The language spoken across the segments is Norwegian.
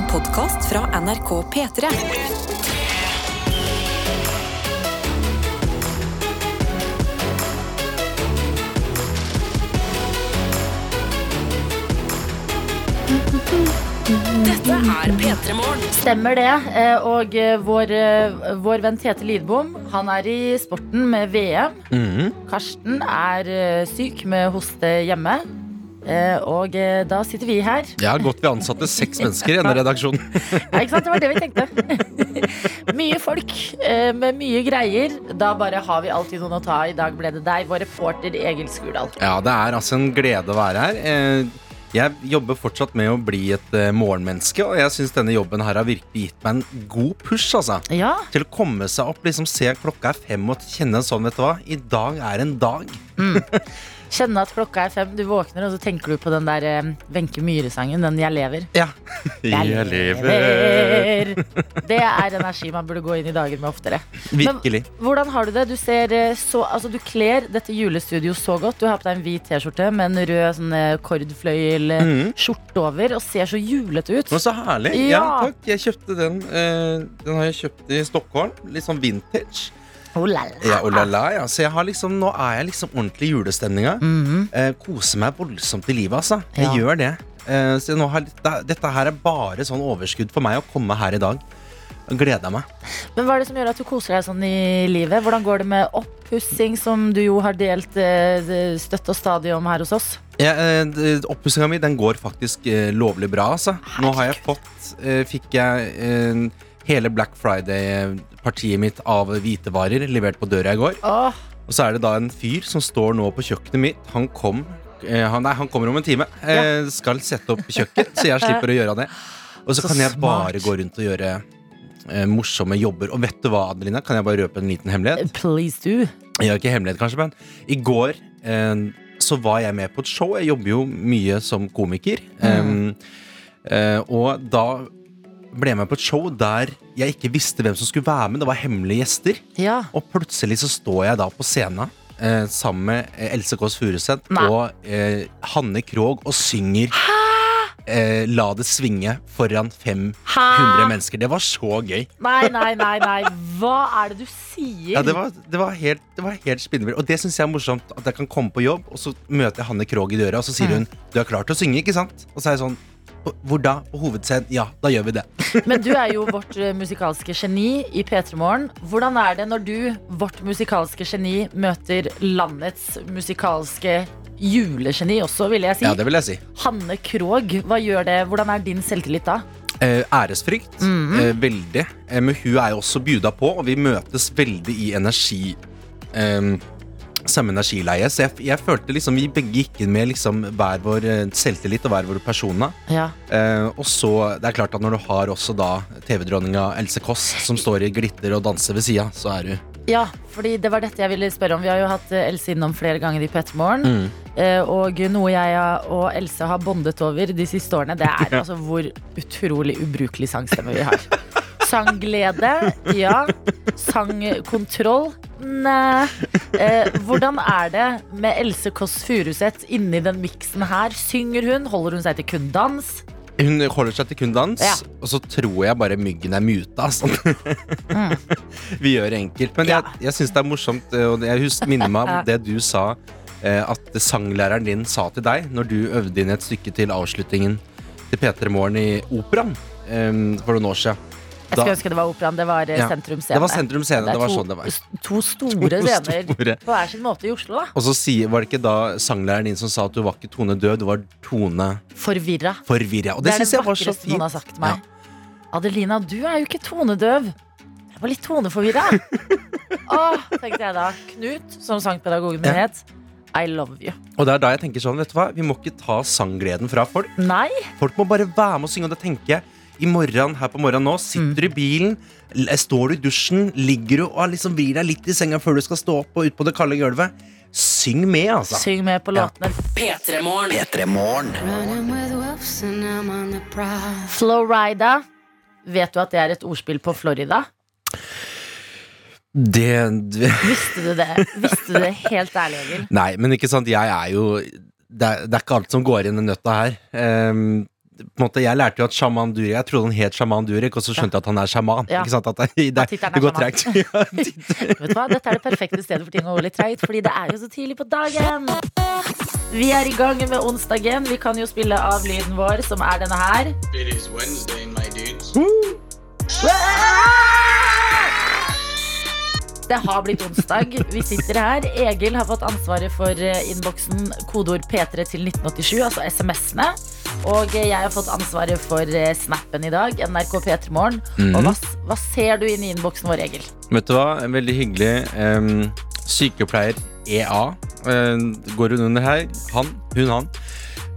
En podkast fra NRK P3. Dette er P3 Morgen. Stemmer det. eh, Og eh, vår, eh, vår venn Tete Lidbom Han er i sporten med VM. Mhm. Karsten er syk med hoste hjemme. Eh, Og eh, da sitter vi her. Ja, godt vi ansatte seks mennesker i denne redaksjonen. Ja, ikke sant? Det var det vi tenkte. mye folk eh, med mye greier. Da bare har vi alltid noen å ta. I dag ble det deg, vår reporter Egil Skurdal. Ja, det er altså en glede å være her. Eh, Jeg jobber fortsatt med å bli et eh, morgenmenneske, og jeg syns denne jobben her har virkelig gitt meg en god push, altså. Ja, Til å komme seg opp, liksom se klokka er fem og kjenne sånn, vet du hva. I dag er en dag. Kjenne at klokka er fem, du våkner, og så tenker du på den der eh, Wenche Myhre-sangen. Den 'Jeg lever'. Ja. Jeg lever. Det er energi man burde gå inn i dagen med oftere. Virkelig. Hvordan har du det? Du ser eh, så Altså, du kler dette julestudioet så godt. Du har på deg en hvit T-skjorte med en rød sånn eh, kordfløyel-skjorte mm. over og ser så julete ut. Men så herlig. Ja. Ja, takk. Jeg kjøpte den. den har jeg kjøpt i Stockholm. Litt sånn vintage. Oh, la, la. Ja, oh la ja. Så jeg har liksom, nå er jeg liksom ordentlig i julestemninga. Mhm. eh, koser meg voldsomt i livet, altså. Jeg Ja. gjør det. Eh, så har, dette, dette her er bare sånn overskudd for meg å komme her i dag. Gleder meg. Men hva er det som gjør at du koser deg sånn i livet? Hvordan går det med oppussing, som du jo har delt eh, støtt og stadig om her hos oss? Ja, eh, Oppussinga mi den går faktisk eh, lovlig bra, altså. Nå har jeg fått eh, Fikk jeg hele Black Friday-partiet mitt av hvitevarer levert på døra i går. Åh, Og så er det da en fyr som står nå på kjøkkenet mitt. Han kom eh, han, Nei, han kommer om en time. Eh, skal sette opp kjøkken, så jeg slipper å gjøre det. Og så, Så kan jeg smart. bare gå rundt og gjøre eh, morsomme jobber. Og vet du hva, Adelina? Kan jeg bare røpe en liten hemmelighet? please do. Har ikke hemmelighet, kanskje, men i går eh, så var jeg med på et show. Jeg jobber jo mye som komiker. Mm. Eh, eh, og da ble med på et show der jeg ikke visste hvem som skulle være med. Det var hemmelige gjester. Ja. Og plutselig så står jeg da på scenen eh, sammen med eh, Else Kåss Furuseth og eh, Hanne Krogh og synger eh, La det svinge foran 500 Hæ? mennesker. Det var så gøy. Nei, nei, nei, nei. Hva er det du sier? Ja, det var, det var helt, det var helt spinnvilt. Og det syns jeg er morsomt. At jeg kan komme på jobb, og så møter jeg Hanne Krogh i døra, og så sier hun Du er klar til å synge, ikke sant? Og så er jeg sånn Hvor da? På hovedscenen? Ja, da gjør vi det. Men du er jo vårt eh, musikalske geni i P3 Morgen. Hvordan er det når du, vårt musikalske geni, møter landets musikalske julegeni også, vil jeg si? Ja, det vil jeg si. Hanne Krogh, hva gjør det? Hvordan er din selvtillit da? Eh, æresfrykt. eh, veldig. Eh, men hun er jo også bjuda på, og vi møtes veldig i energi eh, Samme energileie. Så jeg, jeg følte liksom vi begge gikk inn med liksom hver vår eh, selvtillit og hver vår persona. Ja. Eh, og så, det er klart at når du har også da TV-dronninga Else Kåss som står i glitter og danser ved sida, så er du ja, fordi det var dette jeg ville spørre om. Vi har jo hatt eh, Else innom flere ganger i P3 Morgen. Eh, og noe jeg og Else har bondet over de siste årene, det er altså hvor utrolig ubrukelig sangstemme vi har. Sangglede, ja. Sangkontroll, nei. Eh, hvordan er det med Else Kåss Furuseth inni den miksen her? Synger hun? Holder hun seg til kun dans? Hun holder seg til kun dans, Ja. og så tror jeg bare myggen er muta. Sånn. Vi gjør det enkelt. Men jeg, jeg syns det er morsomt, eh, og jeg husker, minner meg om det du sa, eh, at sanglæreren din sa til deg når du øvde inn et stykke til avslutningen til P3 Morgen i Operaen um, for noen år siden. Jeg skulle ønske det var operaen. Det var eh, Ja, Sentrum Scene. det var Sentrum Scene, det, det var to, sånn det var. To store To scener på hver sin måte i Oslo, da. Og så var det ikke da sanglæreren din som sa at du var ikke Tone død, du var Tone Forvirra. forvirra. Og det, det syns jeg var så vakreste noen har sagt meg. Adelina, du er jo ikke tonedøv. Jeg var litt toneforvirra. Åh, tenkte jeg da. Knut, som sangpedagogen min Ja. het. I love you. Og det er da jeg tenker sånn, vet du hva, vi må ikke ta sanggleden fra folk. Nei, Folk må bare være med og synge, og det tenker jeg i morgen, her på morgenen nå, sitter du i bilen, står du i dusjen, ligger du og liksom vrir deg litt i senga før du skal stå opp og ut på det kalde gulvet. Syng med, altså. syng med på Ja. P3 Morgen. Running with wolves and I'm on the prowl. Florida. Vet du at det er et ordspill på Florida? Det, Visste du det? Visste du det helt ærlig, Egil? Nei, men ikke sant, jeg er jo Det er, det er ikke alt som går inn i nøtta her. Ehm, en måte, Jeg lærte jo at sjaman Durek Jeg trodde han het sjaman Durek, og så skjønte jeg at han er sjaman. Ja. Ikke sant? At det, det, At er det går tregt. Ja, Vet du hva? Dette er det perfekte stedet for ting å gå litt treigt, fordi det er jo så tidlig på dagen. Vi er i gang med onsdagen. Vi kan jo spille av lyden vår, som er denne her. It is Wednesday, my dudes. Det har blitt onsdag. Vi sitter her. Egil har fått ansvaret for eh, innboksen kodeord P3 til 1987, altså SMS-ene. Og eh, jeg har fått ansvaret for eh, snappen i dag, NRK P3 Morgen. Mm. Og hva, hva ser du inn i innboksen vår, Egil? Vet du hva? En Veldig hyggelig. um, sykepleier EA em, går hun under her. Han, hun, han.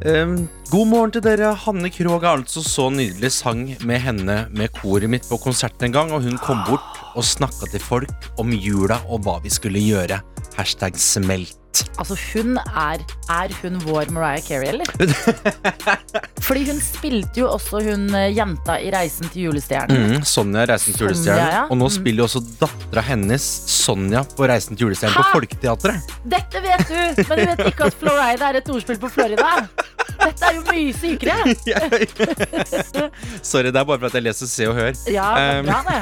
Em, god morgen til dere. Hanne Krogh er altså så nydelig. Sang med henne med koret mitt på konserten en gang, og hun kom bort og snakka til folk om jula og hva vi skulle gjøre. Hashtag smelt. Altså, hun er Er hun vår Mariah Carey, eller? Fordi hun spilte jo også hun eh, jenta i Reisen til julestjernen. Mm, Sonja Reisen til julestjernen. ja. Og nå Mm. spiller jo også dattera hennes, Sonja, på Reisen til julestjernen på? Folketeatret. Dette vet du, men du vet ikke at Florida er et ordspill på Florida. Dette er jo mye sykere. Sorry, det er bare for at jeg leser Se og Hør. Ja, det er Um, bra, det.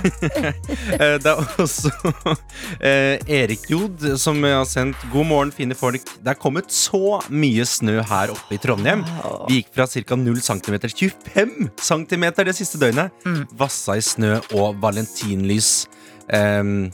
Eh, Det er også eh, Erik Jod som har sendt God morgen, fine folk. Det er kommet så mye snø her oppe i Trondheim. Vi gikk fra ca. 0 cm 25 cm det siste døgnet. Mm. Vassa i snø og valentinlys. Um,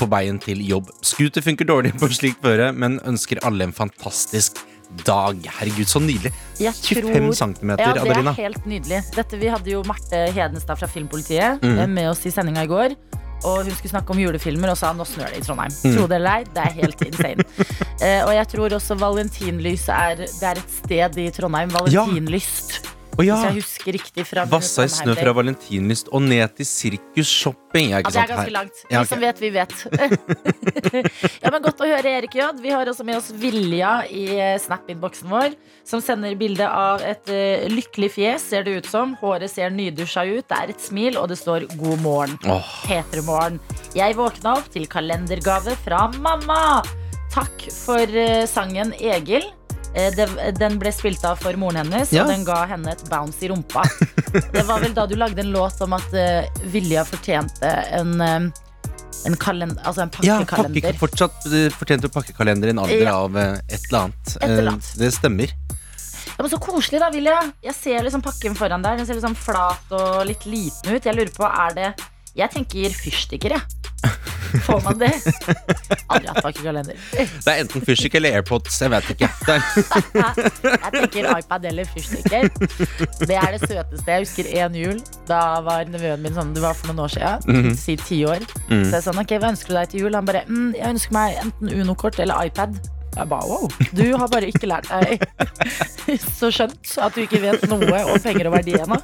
på veien til jobb. Scooter funker dårlig på slikt føre, men ønsker alle en fantastisk dag. Herregud, så nydelig. Jeg 25 cm, ja, det Adelina. er helt nydelig. Dette, vi hadde jo Marte Hedenstad fra Filmpolitiet Mm. eh, med oss i sendinga i går. Og hun skulle snakke om julefilmer og sa nå snør det i Trondheim. Mm. Tro det eller ei, det er helt insane. uh, og jeg tror også valentinlys er, det er et sted i Trondheim. Valentinlyst. Å ja. Hvis jeg husker riktig fra Vassa i snø fra valentinlyst og ned til Sirkus Shopping. Ja, det er ganske langt. Vi Ja, ok. som vet, vi vet. ja, men Godt å høre, Erik J. Vi har også med oss Vilja i eh, Snap-innboksen vår, som sender bilde av et uh, lykkelig fjes, ser det ut som. Håret ser nydusja ut, det er et smil, og det står 'God morgen'. Oh. P3morgen. Jeg våkna opp til kalendergave fra mamma. Takk for uh, sangen Egil. Eh, det- den ble spilt av for moren hennes, Ja. og den ga henne et bounce i rumpa. Det var vel da du lagde en låt om at uh, Vilja fortjente en, eh, en, kalend altså en ja, pakke, fortsatt fortjente fortjent å pakkekalender i en alder Ja. av et eller annet. Et eller annet. Det stemmer. Ja, men så koselig, da, Vilja. Jeg ser liksom pakken foran der. Den ser liksom flat og litt liten ut. Jeg lurer på, er det Jeg tenker fyrstikker, jeg. Får man det? Aldri hatt pakkekalender. Det er enten fyrstikk eller AirPods. Jeg vet ikke. Jeg tenker iPad eller fyrstikker. Det er det søteste. Jeg husker én jul. Da var nevøen min sånn, det var for noen år siden, si ti år. Mhm. Så jeg sa ok, hva ønsker du deg til jul? Han bare mm, jeg ønsker meg enten Uno-kort eller iPad. Jeg bare wow, du har bare ikke lært deg så skjønt at du ikke vet noe om penger og verdi ennå.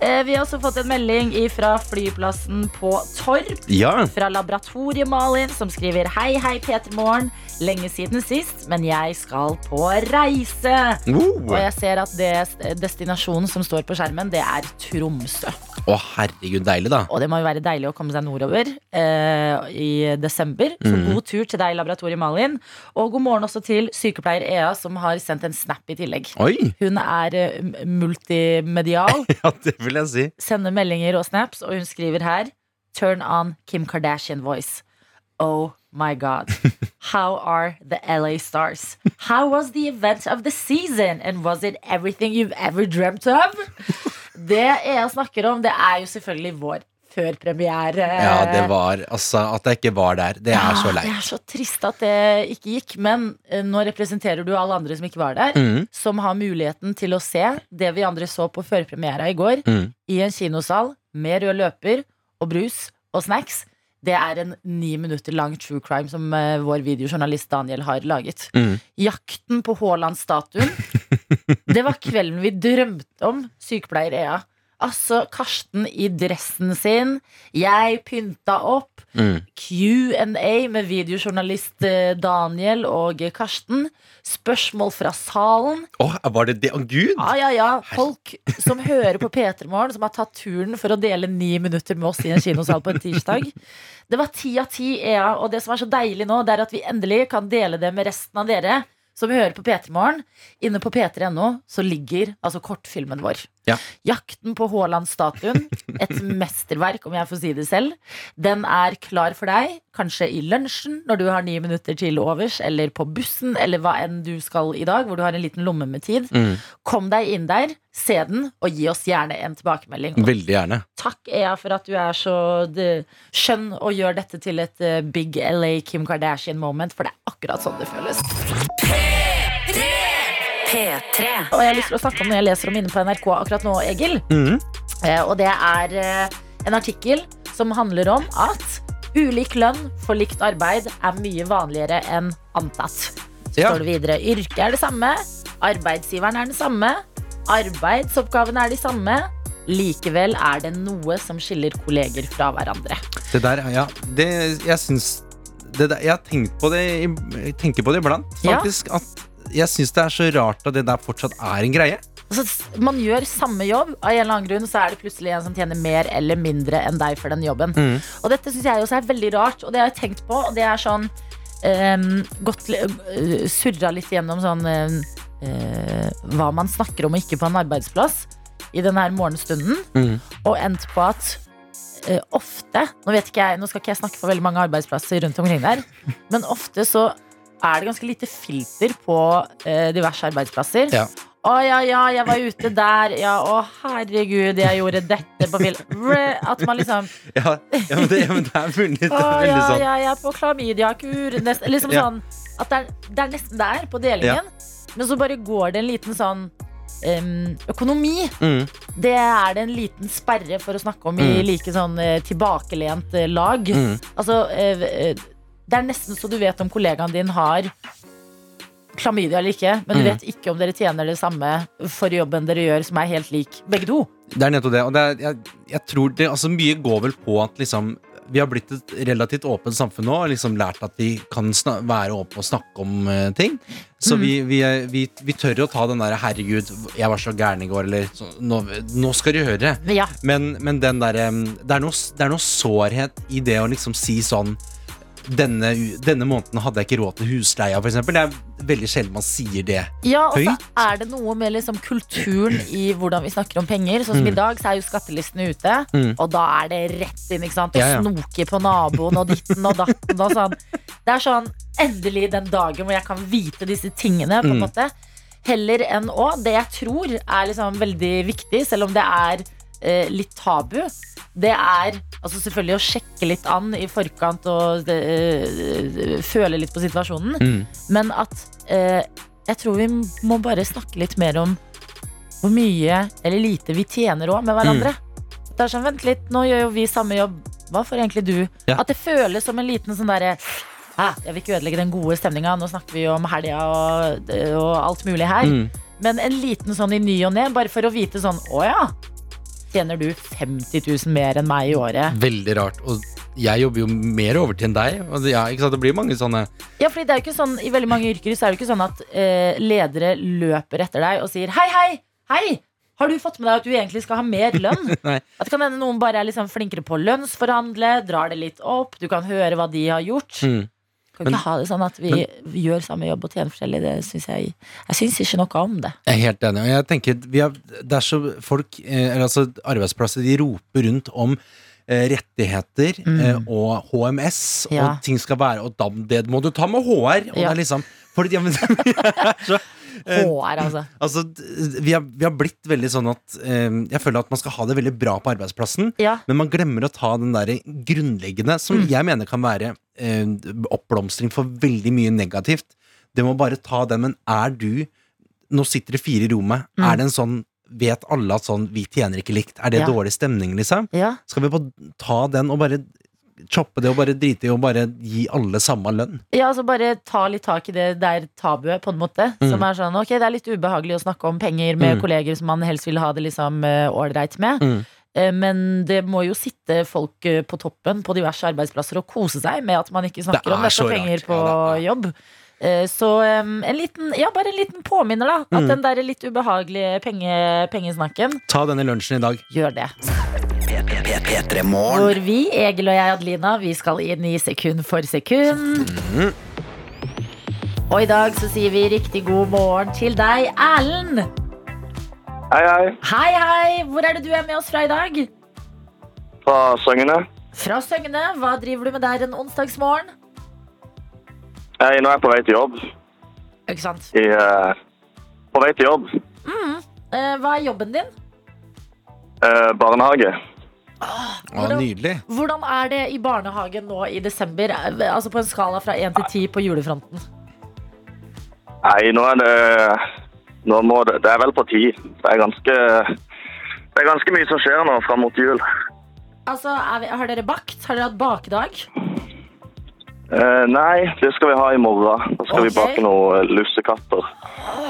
Eh, Vi har også fått en melding fra flyplassen på Torp ja. fra Laboratoriet Malin, som skriver Hei, hei, Peter Morgen. Lenge siden sist, men jeg skal på reise. Og Uh. jeg ser at det, destinasjonen som står på skjermen, det er Tromsø. Å, herregud, deilig, da. Og det må jo være deilig å komme seg nordover eh, i desember. Så mm. god tur til deg, Laboratoriet Malin. Og god morgen også til sykepleier Ea, som har sendt en snap i tillegg. Oi! Hun er eh, multimedial, Ja, det vil jeg si. sender meldinger og snaps, og hun skriver her Turn on Kim Kardashian voice. Oh my god. How are the LA stars? How was the event of the season? And was it everything you've ever dreamt of? Det jeg snakker om, det er jo selvfølgelig vår førpremiere. Ja, det var Altså, at jeg ikke var der, det er så leit. Det er så trist at det ikke gikk, men eh, nå representerer du alle andre som ikke var der, Mm, som har muligheten til å se det vi andre så på førpremiera i går, mm. i en kinosal med rød løper og brus og snacks. Det er en ni minutter lang true crime som eh, vår videojournalist Daniel har laget. Mm. Jakten på Haaland-statuen. Det var kvelden vi drømte om, sykepleier Ea. Altså Karsten i dressen sin. Jeg pynta opp. Mm. Q&A med videojournalist eh, Daniel og Karsten. Spørsmål fra salen. Oh, var det det? Å, gud! Ja, ja, ja. Folk som hører på P3 Morgen, som har tatt turen for å dele ni minutter med oss i en kinosal på en tirsdag. Det var ti av ti, Ea. Og det som er så deilig nå, det er at vi endelig kan dele det med resten av dere som hører på P3 Morgen. Inne på p3.no så ligger altså kortfilmen vår. Ja. Jakten på Haaland-statuen, et mesterverk, om jeg får si det selv, den er klar for deg. Kanskje i lunsjen, når du har ni minutter til overs, eller på bussen, eller hva enn du skal i dag, hvor du har en liten lomme med tid. Mm. Kom deg inn der, se den, og gi oss gjerne en tilbakemelding. Veldig gjerne. takk, Ea, for at du er så skjønn og gjør dette til et eh, big LA Kim Kardashian moment, for det er akkurat sånn det føles. P3. Og jeg har lyst til å snakke om noe jeg leser om inne på NRK akkurat nå, Egil. Mm. Eh, Og det er eh, en artikkel som handler om at ulik lønn for likt arbeid er mye vanligere enn antatt. Så Ja. står det videre. Yrket er det samme, arbeidsgiveren er den samme, arbeidsoppgavene er de samme. Likevel er det noe som skiller kolleger fra hverandre. Det der, ja det, Jeg syns det der, Jeg har tenkt på det Jeg tenker på det iblant, Ja. faktisk. At jeg syns det er så rart at det der fortsatt er en greie. Altså, man gjør samme jobb, av en eller annen grunn så er det plutselig en som tjener mer eller mindre enn deg for den jobben. Mm. Og dette syns jeg også er veldig rart, og det har jeg tenkt på. Og det er sånn um, Gått uh, Surra litt gjennom sånn uh, eh, hva man snakker om og ikke på en arbeidsplass i den her morgenstunden, Mm. og endt på at uh, ofte nå, vet ikke jeg, nå skal ikke jeg snakke for veldig mange arbeidsplasser rundt omkring der, men ofte så er det ganske lite filter på eh, diverse arbeidsplasser. Ja. Å ja, ja, jeg var ute der. Ja, å herregud, jeg gjorde dette på film. At man liksom Ja, ja, men, det, ja men det er mulig. det Å er ja, sånn ja, jeg er på klamydiakur. Liksom Ja. sånn At det er, det er nesten der på delingen. Men så bare går det en liten sånn um, økonomi. mm. Det er det en liten sperre for å snakke om i Mm. like sånn eh, tilbakelent lag. Mm. Altså, uh, det er nesten så du vet om kollegaen din har klamydia eller ikke, men du Mm. vet ikke om dere tjener det samme for jobben dere gjør, som er helt lik begge to. Det er nettopp det. Og det er, jeg, jeg tror det, altså Mye går vel på at liksom vi har blitt et relativt åpent samfunn nå og liksom lært at vi kan være åpne og snakke om uh, ting. Så vi, vi, er- vi, vi tør å ta den derre 'herregud, jeg var så gæren i går', eller så, nå, 'nå skal du høre'. Ja, Men, men den der, um, det, er noe, det er noe sårhet i det å liksom si sånn denne, denne måneden hadde jeg ikke råd til husleia, eksempel. Det er veldig sjelden man sier det. Ja, og så er det noe med liksom kulturen i hvordan vi snakker om penger. Sånn som i dag, så er jo skattelistene ute, Mm. og da er det rett inn. ikke sant? Og Ja, ja. snoke på naboen og ditten og datten og sånn. Det er sånn endelig den dagen hvor jeg kan vite disse tingene, på en Mm. måte. Heller enn å Det jeg tror er liksom veldig viktig, selv om det er eh, litt tabu, det er altså selvfølgelig å sjekke litt an i forkant og eh, føle litt på situasjonen. Mm. Men at eh, jeg tror vi må bare snakke litt mer om hvor mye eller lite vi tjener òg med hverandre. Det er sånn, Vent litt, nå gjør jo vi samme jobb. Hva får egentlig du? Ja. At det føles som en liten sånn derre «Hæ, Jeg vil ikke ødelegge den gode stemninga. Nå snakker vi om helga og, og alt mulig her. Mm. Men en liten sånn i ny og ne, bare for å vite sånn Å ja. Tjener du 50 000 mer enn meg i året? Veldig rart. Og jeg jobber jo mer overtid enn deg. Og ja, ikke sant? det blir mange sånne Ja, fordi det er jo ikke sånn I veldig mange yrker så er det ikke sånn at eh, ledere løper etter deg og sier hei, hei, hei! Har du fått med deg at du egentlig skal ha mer lønn? At det kan hende noen bare er liksom flinkere på å lønnsforhandle, drar det litt opp, du kan høre hva de har gjort. mm. Kan Men- ikke ha det sånn at vi gjør samme jobb og tjener forskjellig? Det synes jeg Jeg syns ikke noe om det. Jeg er helt enig. Og jeg tenker vi har, Det er så folk eh, eller altså Arbeidsplasser de roper rundt om eh, rettigheter mm. og HMS. Ja. og ting skal være Og da, det må du ta med HR! Og det er liksom for, ja, men, så, eh, HR, altså. Altså, vi har, vi har blitt veldig sånn at eh, Jeg føler at man skal ha det veldig bra på arbeidsplassen, Ja. men man glemmer å ta den der grunnleggende, som Mm. jeg mener kan være eh, oppblomstring for veldig mye negativt. Det må bare ta den, men er du Nå sitter det fire i rommet. Mm. Er det en sånn Vet alle at sånn Vi tjener ikke likt. Er det Ja. dårlig stemning, liksom? Ja. Skal vi bare ta den og bare choppe det og bare drite i og bare gi alle samme lønn? Ja, altså bare ta litt tak i det der tabuet, på en måte. Mm. Som er sånn, ok, det er litt ubehagelig å snakke om penger med Mm. kolleger som man helst vil ha det liksom eh, ålreit med. Mm. Eh, Men det må jo sitte folk eh, på toppen på diverse arbeidsplasser og kose seg med at man ikke snakker om er dette penger på Ja, det jobb. Så um, en liten, ja, bare en liten påminner, da. At Mm. den der litt ubehagelige penge, pengesnakken, Ta den i lunsjen i dag. gjør det. Hvor vi, Egil og jeg, Adelina, vi skal inn i sekund for sekund. Mhm. Og i dag så sier vi riktig god morgen til deg, Erlend. Hei, hei. Hei, hei! Hvor er det du er med oss fra i dag? Fra Søgne. Fra Søgne. Hva driver du med der en onsdagsmorgen? Hei, nå er jeg på vei til jobb. Ikke sant? I, uh, på vei til jobb. Eh, hva er jobben din? Uh, barnehage. Å, nydelig. Hvordan er det i barnehagen nå i desember? Altså på en skala fra 1 til 10 på julefronten. Nei, nå er det Nå må det Det er vel på ti. Det er ganske Det er ganske mye som skjer nå fram mot jul. Altså, er vi, Har dere bakt? Har dere hatt bakedag? Eh, nei, det skal vi ha i morgen. Da skal vi bake noen lussekatter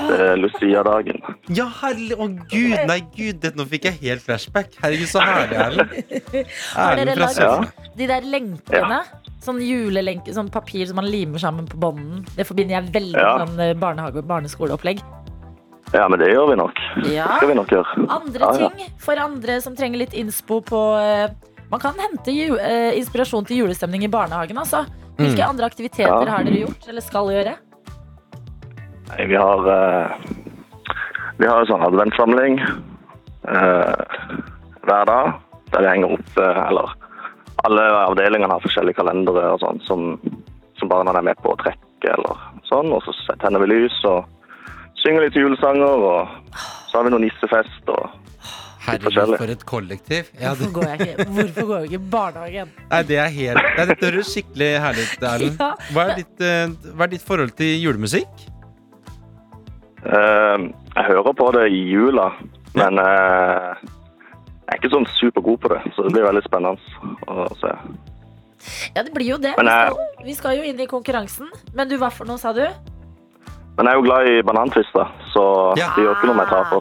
til Lucia-dagen. Ja, herlig. Å, gud. Nei, gud. Det, nå fikk jeg helt flashback. Herregud, så herlig, Erlend. Har dere lagd ja. de der lenkene? Sånn julelenke, sånn papir som man limer sammen på bånden. Det forbinder jeg veldig Ja. med sånn eh, barnehage- og barneskoleopplegg. Ja, men det gjør vi nok. Ja. Det skal vi nok gjøre. Andre Ja, ja. ting for andre som trenger litt innspo på eh, Man kan hente ju, eh, inspirasjon til julestemning i barnehagen, altså. Hvilke Mm. andre aktiviteter Ja. har dere gjort, eller skal gjøre? Nei, vi har uh, Vi har en sånn adventssamling uh, hver dag. Der vi henger opp uh, Eller alle avdelingene har forskjellige kalendere og sånn som, som barna er med på å trekke eller sånn. Og så tenner vi lys og synger litt julesanger, og så har vi noen nissefest og Herregud, for et kollektiv. Ja, det, Hvorfor går jeg ikke, hvorfor går jeg ikke i barnehagen? nei, det er helt nei, Dette høres skikkelig herlig ut, Erlend. Ja. Hva, er ditt, eh, hva er ditt forhold til julemusikk? Uh, Jeg hører på det i jula, men uh, jeg er ikke sånn supergod på det, så det blir veldig spennende å se. Ja, det blir jo det. Vi Men vi, skal, vi skal jo inn i konkurransen. Men du, hva for noe, sa du? Men jeg er jo glad i banantvister, så Ja. det gjør ikke noe om jeg taper.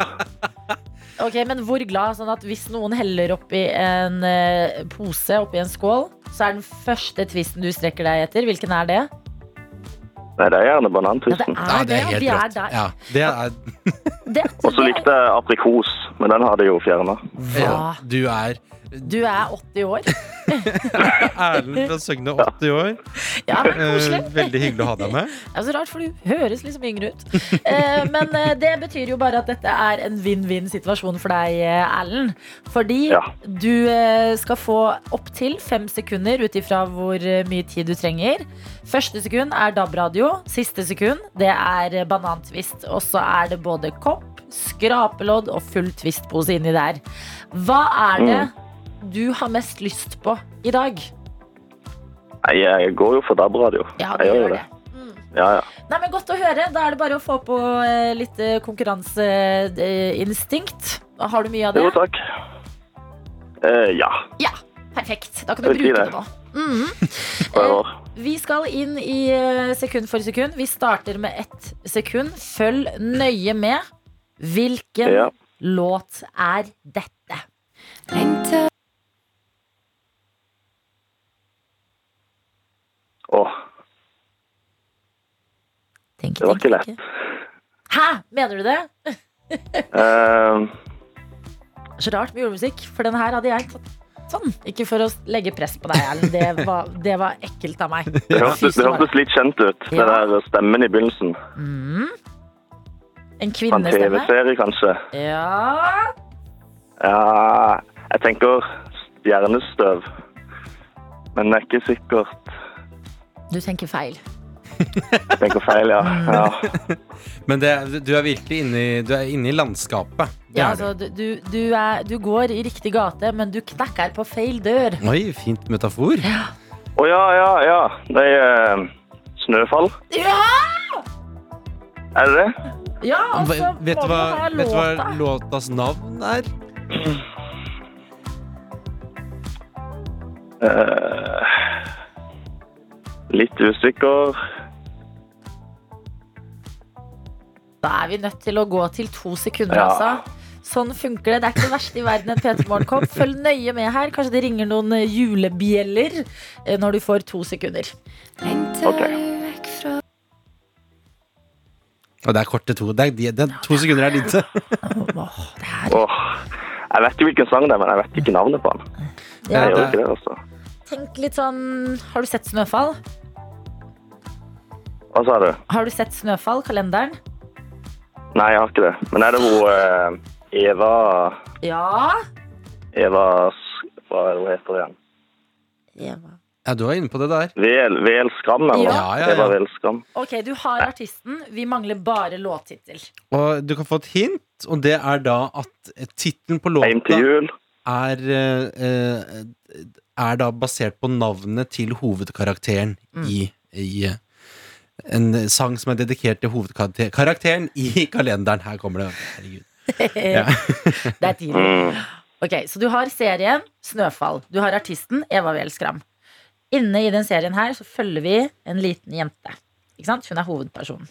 Ok, men hvor glad? Sånn at hvis noen heller oppi en eh, pose, oppi en skål, så er den første twisten du strekker deg etter. Hvilken er det? Nei, det er gjerne Ja, det banantvisten. er det, og det er rått. der. Ja, det er, Det, Og så likte jeg aprikos, men den har de jo fjerna. ja, Hva? du er Du er 80 år. Erlend fra Søgne, 80 år. Ja, men koselig. Eh, veldig hyggelig å ha deg med. Det er så rart, for du høres liksom yngre ut. Eh, men eh, det betyr jo bare at dette er en vinn-vinn-situasjon for deg, Erlend. Fordi Ja. du skal få opptil fem sekunder ut ifra hvor mye tid du trenger. Første sekund er DAB-radio. Siste sekund det er banantvist. Og så er det både kopp, skrapelodd og full twist-pose inni der. Hva er det du har mest lyst på i dag? Nei, jeg går jo for DAB-radio. Ja, jeg gjør jo det. det. Ja, ja. Nei, men Godt å høre. Da er det bare å få på eh, litt eh, konkurranseinstinkt. Har du mye av det? Jo, takk. Eh, ja, Ja, perfekt. Da kan du bruke det. nå. Mm prøver. Vi skal inn i eh, sekund for sekund. Vi starter med ett sekund. Følg nøye med. Hvilken Ja. låt er dette? Åh, Tenk, det var ikke lett. Hæ? Mener du det? Eh, Så rart med julemusikk, for den her hadde jeg tatt sånn. Ikke for å legge press på deg, Erlend. Det, var- det var ekkelt av meg. det hørtes litt kjent ut, Ja. den der stemmen i begynnelsen. Mm. En kvinnestemme? en. TV-serie, kanskje. Ja. Ja, jeg tenker stjernestøv. Men det er ikke sikkert. Du tenker feil. Jeg tenker feil, ja. ja. Men det, du er virkelig inne i, du er inne i landskapet. Det Ja, du. altså, du, du, du, er, du går i riktig gate, men du knekker på feil dør. Oi, fint metafor. Å ja, ja, ja. Det er uh, Snøfall. Ja! Er det det? Ja, altså, Vet, du hva, vet du hva låtas navn er? Uh, litt usikker. Da er vi nødt til å gå til to sekunder, Ja. altså. Sånn funker det. Det er ikke det verste i verden en P3 Morgenkopp. Følg nøye med her. Kanskje det ringer noen julebjeller eh, når du får to sekunder. Ok. Og det er korte to. Det er, de- det er, to sekunder er lite. Åh, det er Åh, jeg vet jo hvilken sang det er, men jeg vet ikke navnet på den. ja, Jeg gjør ikke det, altså. Tenk litt sånn Har du sett Snøfall? Hva sa du? Har du sett Snøfall, kalenderen? Nei, jeg har ikke det. Men er det hun eh, Eva Ja. Eva Hva er det hun heter igjen? Eva. Ja, du er inne på det der. VL, Vel Skram, eller? Ja, ja, ja. Vel Skram. Ok, du har artisten. Vi mangler bare låttittel. Og du kan få et hint, og det er da at tittelen på Heim til låta jul. er, eh, eh, er da basert på navnet til hovedkarakteren Mm. i, i eh, en sang som er dedikert til hovedkarakteren i kalenderen. Her kommer det. Herregud. Ja. Det er tidlig. Mm. Ok, Så du har serien Snøfall. Du har artisten Eva Wehl Skram. Inne i den serien her så følger vi en liten jente. Ikke sant? Hun er hovedpersonen.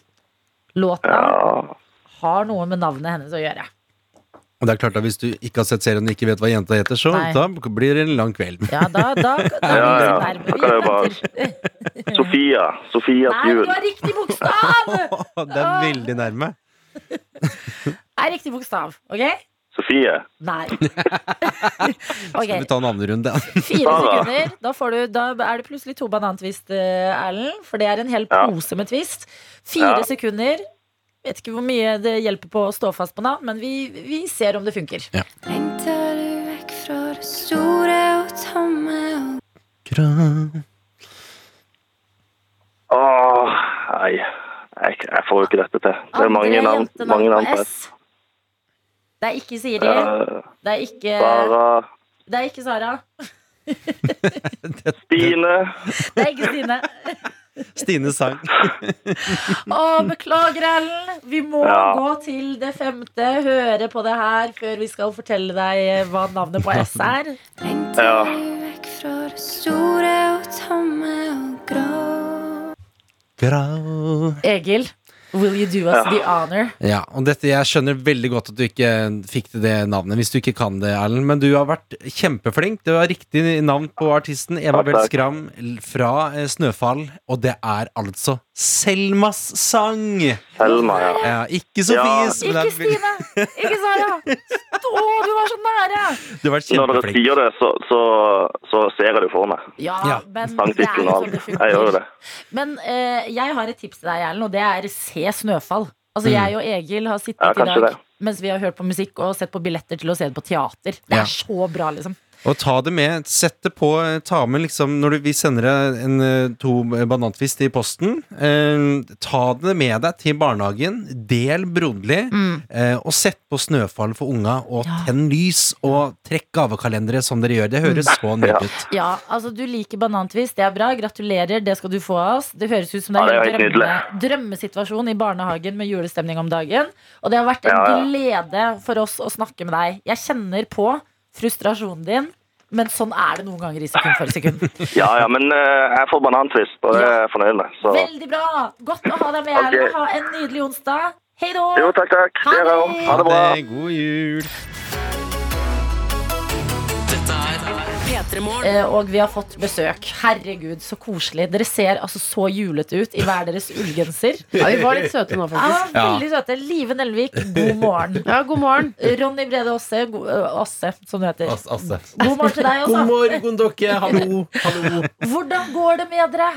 Låta Ja. har noe med navnet hennes å gjøre. Og det er klart at Hvis du ikke har sett serien og ikke vet hva jenta heter, så Nei. da blir det en lang kveld. Ja, da, da, da, da Ja, ja. Da kan jeg bare- Sofia, Sofia. Sofias Nei, jul. du har riktig bokstav! det er veldig nærme. Er riktig bokstav, ok? Sofie. Nei. Skal vi ta en annen navnerunde? Fire sekunder. Da, får du, da er det plutselig to banantvist, eh, Erlend. For det er en hel Ja. pose med twist. Fire Ja. sekunder. Vet ikke hvor mye det hjelper på å stå fast på navn, men vi, vi ser om det funker. Lengter du vekk fra det store og tomme og Åh, nei. Jeg, jeg får jo ikke dette til. Det er mange navn, mange navn på S. Det er ikke Siri. Det er ikke, Sara. det er ikke Sara. Stine. Det er ikke Stine. Stine sang. Å, beklager, Ellen. Vi må Ja. gå til det femte. Høre på det her før vi skal fortelle deg eh, hva navnet på S er. Ja. vekk fra det store og tomme og grå Grau. Egil, will you do us Ja. the honor? Ja, og dette, Jeg skjønner veldig godt at du ikke fikk til det navnet, hvis du ikke kan det, Erlend. Men du har vært kjempeflink. Det var riktig navn på artisten. Eva Belt Bell. Skram fra eh, Snøfall. Og det er altså Selmas sang! Selma, ja. Ja, ikke Sofies. Ja. Ikke Stine! Ikke Sara! Å, du var så nære! Du har vært Når dere sier det, så, så, så ser jeg det for meg. Ja, Ja. men Sangtittelen og alt. Jeg gjør jo det. Men eh, jeg har et tips til deg, Erlend, og det er se Snøfall. Altså, Jeg og Egil har sittet Ja, i dag det. mens vi har hørt på musikk og sett på billetter til å se det på teater. Det Ja. er så bra, liksom. Og ta det med. Sett det på. eh, Ta med liksom Når du, vi sender deg en, eh, to banantvist i posten, eh, ta det med deg til barnehagen. Del broderlig. Eh, og sett på Snøfall for unga, og Ja. tenn lys. Og trekk gavekalendere som dere gjør. Det høres så nydelig ut. Ja, altså Du liker banantvist, det er bra. Gratulerer, det skal du få av oss. Det høres ut som det er en drømme, drømmesituasjon i barnehagen med julestemning om dagen. Og det har vært en Ja, ja. glede for oss å snakke med deg. Jeg kjenner på frustrasjonen din, men sånn er det noen ganger i sekund for sekund. Ja, ja, men uh, jeg får banantvist, og det er jeg fornøyd med. Så Veldig bra! Godt å ha deg med, Okay. Ha en nydelig onsdag. Hei da. jo, takk, takk. Ha det. Ha det bra. Det, god jul. Eh, Og vi har fått besøk. Herregud, så koselig. Dere ser altså så julete ut i hver deres ullgenser. Ja, vi var litt søte nå, faktisk. Ja, veldig søte. Live Nelvik, god morgen. Ja, god morgen. Ronny Brede Aase, Asse, som du heter. As Asse. God morgen til deg God også. morgen, dere. Hallo. Hallo. Hvordan går det med dere?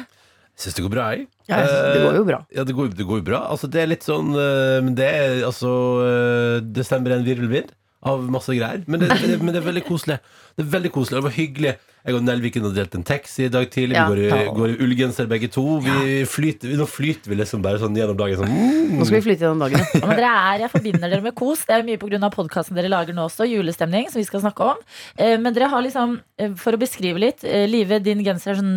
Syns det går bra, jeg. Ja, det går jo bra. Ja, det går, det går jo bra. Altså, det er litt sånn eh, Men det er altså eh, Desember er en virvelvind av masse greier. Men det, det, men det er veldig koselig. Det er veldig koselig, Det var hyggelig. Jeg og Nelviken har delt en taxi i dag tidlig. Ja. Vi går i, går i ullgenser begge to. Vi flyter, nå flyter vi liksom bare sånn gjennom dagen. Sånn. mm. Nå skal vi flyte gjennom dagen. Ja, men dere er, Jeg forbinder dere med kos. Det er mye pga. podkasten dere lager nå også. Julestemning, som vi skal snakke om. Eh, Men dere har liksom, eh, for å beskrive litt eh, Live, din genser er sånn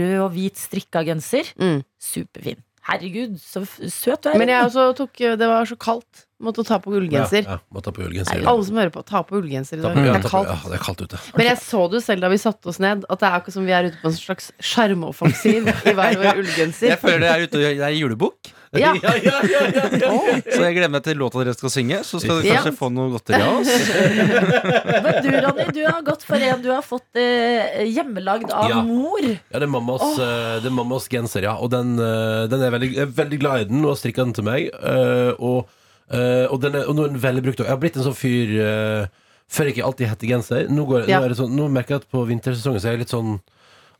rød og hvit strikka genser. Mm. Superfin. Herregud, så søt du er. Men jeg også tok Det var så kaldt. Måtte ta på ullgenser. Ja, ja, ta på ullgenser. Alle som hører på, ta på ullgenser i dag. ja, Det er kaldt. ja, det er kaldt ute. Men jeg så det selv da vi satte oss ned, at det er akkurat som vi er ute på en slags sjarmoffensiv i hver vår ullgenser. Jeg føler dere er ute det er julebukk. Ja. ja, ja, ja, ja, ja. Så jeg gleder meg til låta dere skal synge. Så skal dere Ja. kanskje få noe godteri av oss. Men du, Ronny, du har gått for en du har fått eh, hjemmelagd av Ja. mor. Ja, det er mammas, oh. det er mammas genser, ja. Og den, eh, den er veldig, jeg er veldig glad i den, og har strikka den til meg. eh, og, eh, og, den er, og nå er den veldig brukt. Og jeg har blitt en sånn fyr eh, før jeg ikke alltid hettegenser. Nå, går, Ja. nå, er det sånn, nå merker jeg at på vintersesongen så er jeg litt sånn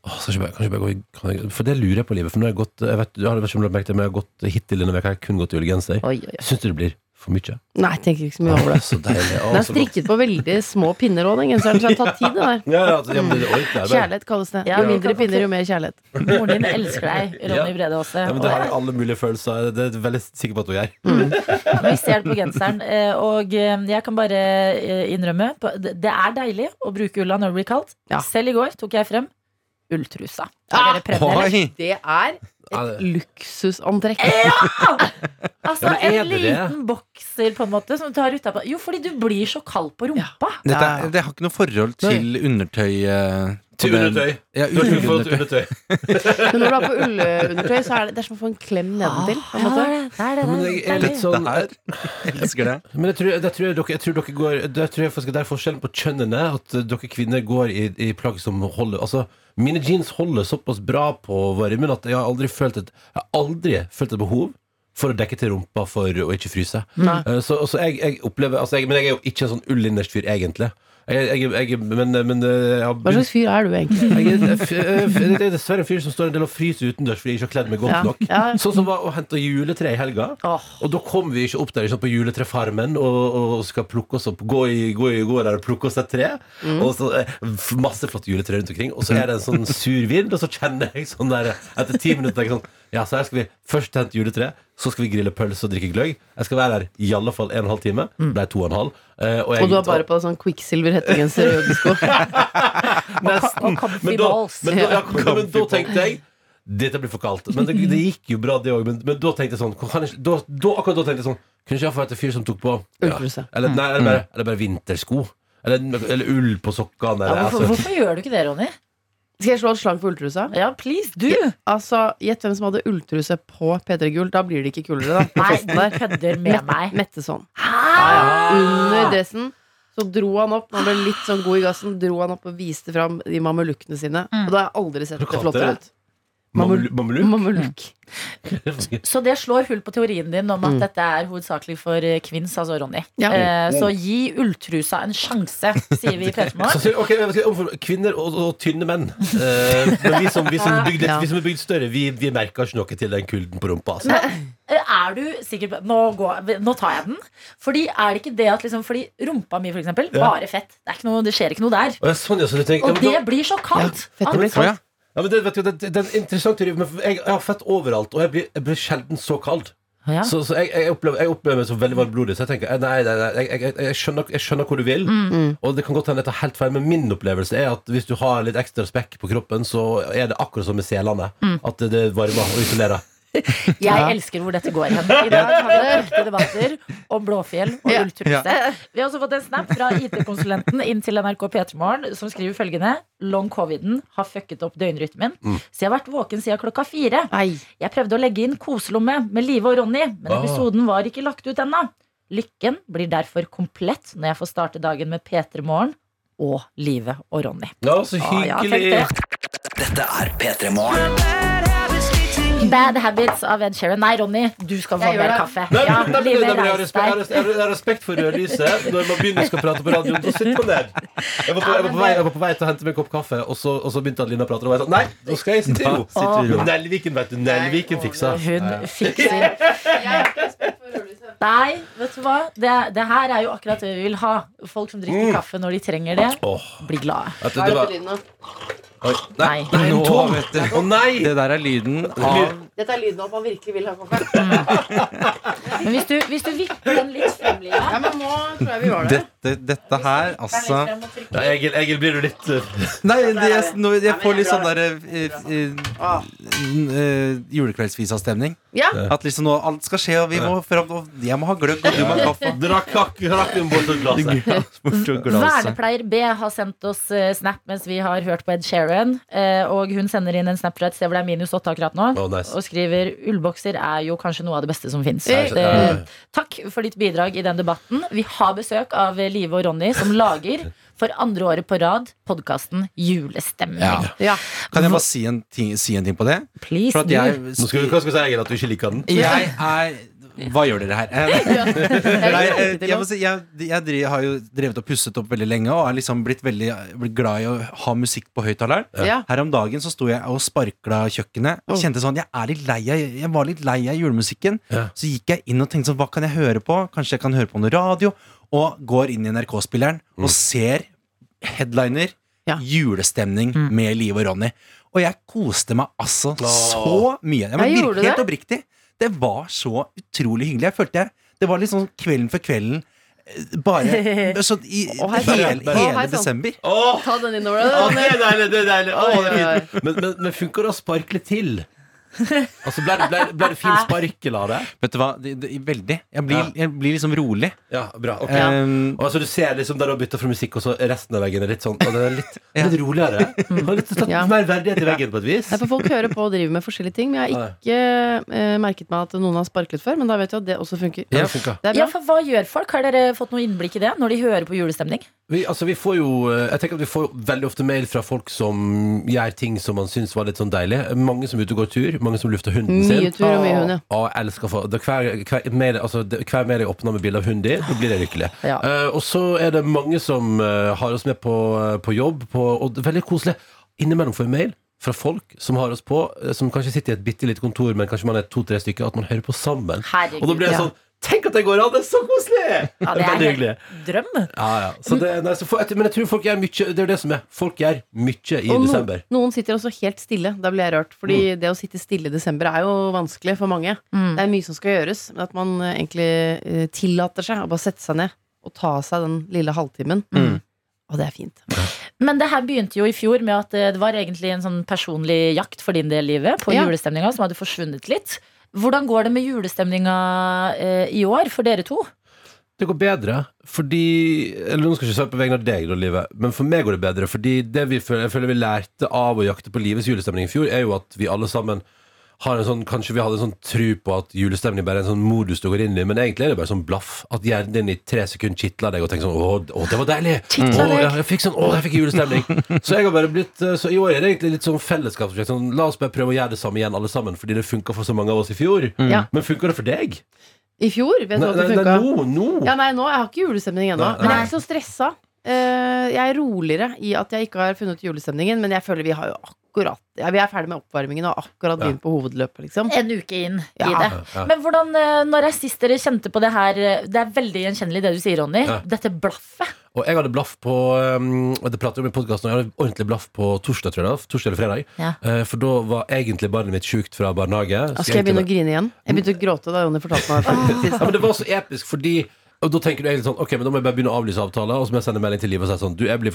Åh, skal ikke bare, bare gå i, kan jeg, For det lurer jeg på, livet. For nå har jeg gått Jeg vet, jeg har ikke om du har merket det, men jeg har gått hittil denne veka, jeg kun gått i ullgenser. Oi, oi, oi. Syns du det blir for mye? Nei, jeg tenker ikke så mye over det. Så deilig. Den er strikket på veldig små pinner òg, den genseren. Så det har tatt tid, det der. Ja, ja, altså, ja, men det er ordentlig. Kjærlighet kalles det. Jo mindre pinner, jo mer kjærlighet. Moren din elsker deg, Ronny Ja. Brede Aase. Ja, men det har jeg alle mulige følelser. Det er jeg veldig sikker på at hun gjør. Vi ser det på genseren. eh, Og eh, jeg kan bare eh, innrømme på- det det er deilig å bruke ulla når det blir kaldt. Ja. Selv i går tok jeg frem ulltrusa. Ah! dere det? eller? Oi! Det er et luksusantrekk. Altså, Ja, er en liten bokser på en måte som du tar utapå. Jo, fordi du blir så kald på rumpa. Dette, det har ikke noe forhold til undertøy eh, Til undertøy. Ja, Du har ikke fått ullundertøy. undertøy. Men når du har på ullundertøy, så er det, det er som å få en klem nedentil. på en Ja, måte. det er det. Men det jeg er litt sånn Jeg elsker det. Men jeg tror, jeg, tror dere, jeg tror dere går Det tror jeg faktisk det er forskjellen på kjønnene. At dere kvinner går i, i plagg som holder Altså, mine jeans holder såpass bra på varmen at jeg har aldri følt et Jeg har aldri følt et behov for å dekke til rumpa for å ikke fryse. Nei. Eh, Så, så jeg, jeg opplever altså jeg, Men jeg er jo ikke en sånn ullinnerst fyr, egentlig. Jeg, jeg, jeg, men, men eh, jeg har Hva slags fyr er du egentlig? jeg er, f- det er dessverre en fyr som står en del og fryser utendørs fordi jeg ikke har kledd meg godt Ja. nok. Ja. Sånn som var å hente juletre i helga. Oh. Og da kom vi ikke opp der ikke på juletrefarmen og, og skal plukke oss opp Gå, i, gå, i, gå der og plukke oss et tre. Og så eh, Masse flotte juletre rundt omkring. Og så er det en sånn sur vind, og så kjenner jeg sånn der Etter ti minutter jeg sånn Ja, så her skal vi først hente juletre, så skal vi grille pølse og drikke gløgg. Jeg skal være her i alle fall en og en halv time. Ble to og en halv. Eh, og, jeg, Og du har bare på deg sånn Quicksilver hettegenser og joggesko. Nesten. Men da, men, da, ja, men da tenkte jeg dette blir for kaldt. Men det, det gikk jo bra, det òg. Men, men da tenkte jeg sånn kan jeg, da, da, Akkurat da tenkte jeg sånn Kunne ikke jeg få et fyr som tok på ja. Eller, nei, eller, bare, eller bare vintersko. Eller, eller ull på sokkene. Ja, hvorfor, altså. hvorfor gjør du ikke det, Ronny? Skal jeg slå et slag for ulltrusa? Ja, please, du! Altså, Gjett hvem som hadde ulltruse på P3 Gull. Da blir det ikke kulere, da. Nei, du kødder med Mette, meg. Mette sånn. Ja, ja. Under dressen. Så dro han opp, han ble litt sånn god i gassen, dro han opp og viste fram de mamelukkene sine. Og da har jeg aldri sett det flottere ut. Mamelu- Mameluk? Mameluk. Så det slår hull på teorien din om at dette er hovedsakelig for eh, kvinns, altså Ronny. Ja. Eh, så gi ulltrusa en sjanse, sier vi i Så P3morgen. ok, jeg skal omfor- Kvinner og, og tynne menn. Eh, men vi som, vi, som bygd, Ja. vi som er bygd større, vi, vi merker ikke noe til den kulden på rumpa. Altså. Eh, Er du sikker på nå, går, nå tar jeg den. Fordi er det ikke det at liksom, Fordi rumpa mi, for eksempel, Ja. bare fett. Det, er ikke noe, det skjer ikke noe der. Og, sånn, så tenker, Og det blir så kaldt. Ja, fett, at- blir Å, ja. Men det, vet du, det, det er en interessant teori, men jeg, jeg har fett overalt, og jeg blir, jeg blir sjelden så kald. Ja. Så, så jeg, jeg, opplever, jeg opplever meg som veldig varmblodig. Så jeg tenker eh, nei, nei, nei jeg, jeg, jeg, skjønner, jeg skjønner hvor du vil. Og det kan godt hende jeg tar helt feil, men min opplevelse er at hvis du har litt ekstra spekk på kroppen, så er det akkurat som med selene. At det, det varmer og isolerer. Jeg Ja. elsker hvor dette går hen. I dag har vi ekte debatter om Blåfjell og Ja. ulltruse. Vi har også fått en snap fra IT-konsulenten inn til NRK P3morgen, som skriver følgende Long coviden har fucket opp døgnrytmen, så jeg har vært våken siden klokka fire. Jeg prøvde å legge inn koselomme med Live og Ronny, men episoden var ikke lagt ut ennå. Lykken blir derfor komplett når jeg får starte dagen med P3 Morgen og Live og Ronny. Ja, så Ah, ja, hyggelig. Dette er P3 Morgen. Bad Habits av Ed Sheeran. Nei, Ronny, du skal få mer kaffe. Nei, Ja, nei, nei, nei, jeg har respekt- jeg har respekt- jeg har for rødlyset når man begynner å prate på radioen. så sitter man ned. Jeg var, på, jeg, var på vei, jeg var på vei til å hente meg en kopp kaffe, og så, og så begynte Adelina å prate. Og jeg sa nei, nå skal jeg sitte i ro. Nelviken, vet du. Nelviken fiksa. Hun fikser Nei, vet du hva? Det, det her er jo akkurat det vi vil ha. Folk som drikker Mm. kaffe når de trenger det. oh. Blir glade. det, Hva det er var, oi, nei, Nei. nei, vet du. Å nei! Det der er lyden av Dette er lyden av at man virkelig vil ha kaffe. Men hvis du, hvis du vipper den litt frem, Live Ja, men nå tror jeg vi gjør det. dette, dette her, altså. Ja, Egil, Egil, blir du litt uh, Nei, det, jeg, nå, jeg får litt sånn der eh, eh, julekveldsvisa-stemning. Ja. At liksom nå alt skal skje, og vi må fram og Jeg må ha gløgg, og du må ha kaffe. Drakk kakken bort og glasset. Bort og glasset. Vernepleier B har sendt oss eh, snap mens vi har hørt på Ed Sheeran. eh, Og hun sender inn en snap fra et sted hvor det er minus åtte akkurat nå. Oh, nice. Og skriver ullbokser er jo kanskje noe av det beste som fins. Ja. Takk for ditt bidrag i den debatten. Vi har besøk av Live og Ronny, som lager for andre året på rad podkasten Julestemning. Ja. Ja. Kan jeg bare si en ting, si en ting på det? Please For at do. jeg, Nå skal vi, hva skal vi si, Egil? At du ikke liker den? jeg er Hva gjør dere her? Jeg Nei, jeg, må si, jeg, jeg har jo drevet og pusset opp veldig lenge og har liksom blitt veldig blitt glad i å ha musikk på høyttaleren. Ja. Her om dagen så sto jeg og sparkla kjøkkenet. Og Kjente sånn, Jeg er litt lei av Jeg var litt lei av julemusikken. Ja. Så gikk jeg inn og tenkte sånn, hva kan jeg høre på? Kanskje jeg kan høre på noe radio? Og går inn i NRK-spilleren og ser headliner. Ja. Julestemning med Liv og Ronny. Og jeg koste meg altså så mye. Jeg, men, jeg helt det? oppriktig. Det var så utrolig hyggelig. Jeg følte jeg Det var litt sånn kvelden for kvelden. eh, Bare så i oh, hei, hele, hele sann. desember. Oh, Ta den innover deg. det er deilig, det er deilig. Er. Men, men, men funker det å sparkle til? Altså, ble, det- ble, ble det fin sparkel av det? Vet du hva, det, det, veldig. Jeg blir, jeg blir liksom rolig. Ja, bra. ok Um, Og altså, du ser liksom der du har bytta fra musikk, og så resten av veggen er litt sånn Og det er litt, litt roligere. Har litt tatt Ja. mer verdighet i veggen på et vis. Nei, for Folk hører på og driver med forskjellige ting, men jeg har ikke eh, merket meg at noen har sparklet før. Men da vet jeg at det også funker. Ja, Ja, for Hva gjør folk? Har dere fått noe innblikk i det når de hører på julestemning? Vi, altså, vi får jo eh, Jeg tenker at vi får veldig ofte mail fra folk som gjør ting som man syns var litt sånn deilig. Mange som er ute og går tur, mange som lufter hunden sin. Mye tur og mye hund, ja. Og jeg elsker for, det, hver, hver, mail, altså, det, hver jeg åpner med bilde av hunden din, da blir jeg lykkelig. Ja. Uh, og så er det mange som uh, har oss med på, eh, på jobb, på, og det er veldig koselig. Innimellom får vi mail fra folk som har oss på, som kanskje sitter i et bitte lite kontor, men kanskje man er to-tre stykker, at man hører på sammen. Herregud. Og da blir det ja. sånn Tenk at det går an! Det er så koselig! Ja, det veldig er hyggelig. helt drøm. Ja, ja. Så det, nei, så for, men jeg tror folk gjør mye Det er jo det som er. Folk gjør mye i Og no, desember. noen sitter også helt stille. Da blir jeg rørt. Fordi Mm. det å sitte stille i desember er jo vanskelig for mange. Mm. Det er mye som skal gjøres, men at man eh, egentlig eh, tillater seg å bare sette seg ned og ta seg den lille halvtimen. Mm. Og det er fint. Men det her begynte jo i fjor med at eh, det var egentlig en sånn personlig jakt for din del, Livet, på Ja. julestemninga som hadde forsvunnet litt. Hvordan går det med julestemninga eh, i år for dere to? Det går bedre fordi Eller nå skal jeg ikke svare på vegne av deg, da, Livet, men for meg går det bedre. Fordi det vi føler, jeg føler vi lærte av å jakte på livets julestemning i fjor, er jo at vi alle sammen har en sånn, Kanskje vi hadde en sånn tru på at julestemning bare er en sånn modus du går inn i, men egentlig er det bare sånn blaff. At hjernen din i tre sekunder kitler deg og tenker sånn Å, å det var deilig! Å, ja, jeg fikk sånn, å, jeg fikk julestemning. så jeg har bare blitt eh, Så i år er det egentlig litt sånn fellesskapsprosjekt. Sånn, la oss bare prøve å gjøre det samme igjen, alle sammen, fordi det funka for så mange av oss i fjor. Ja. Men funka det for deg? I fjor, vet du hva det funka? nei, nå, nå. Ja, nei, nå, jeg har ikke julestemning ennå. Men jeg er ikke så stressa. Uh, jeg er roligere i at jeg ikke har funnet julestemningen, men jeg føler vi har jo akkurat ja, Vi er ferdig med oppvarmingen og akkurat Ja. begynt på hovedløpet, liksom. En uke inn i det. Ja. Men hvordan, eh, når jeg sist dere kjente på det her Det er veldig gjenkjennelig det du sier, Ronny. Ja. Dette blaffet. Og jeg hadde blaff på um, og Det prater vi om i podcasten Jeg hadde ordentlig blaff på torsdag, tror jeg Torsdag eller fredag Ja. Eh, For da var egentlig barnet mitt sykt fra barnehage skal jeg begynne å grine igjen. Jeg begynte å gråte da Ronny fortalte meg det. ja, men Det var så episk fordi og da tenker du egentlig sånn Ok, men da må jeg bare begynne å avlyse avtaler Og så må jeg sende melding til Liv og si sånn Du, jeg blir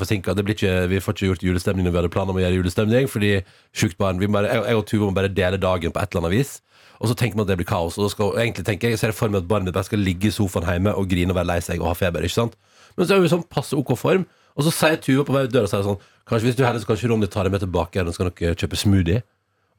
ikke, Vi får ikke gjort julestemning når vi hadde planer om å gjøre julestemning Fordi sjukt barn vi bare, jeg, jeg og Tuva må bare dele dagen på et eller annet vis og så tenker man at det blir kaos Og da skal, og egentlig tenker jeg, jeg ser for meg at barnet mitt skal ligge i sofaen hjemme Og grine og være lei seg og ha feber, ikke sant? Men så er vi sånn passe ok form Og så sier Tuva på vei ut døra så er det sånn Kanskje hvis du er heldig så kanskje Ronny tar deg med tilbake og så skal dere kjøpe smoothie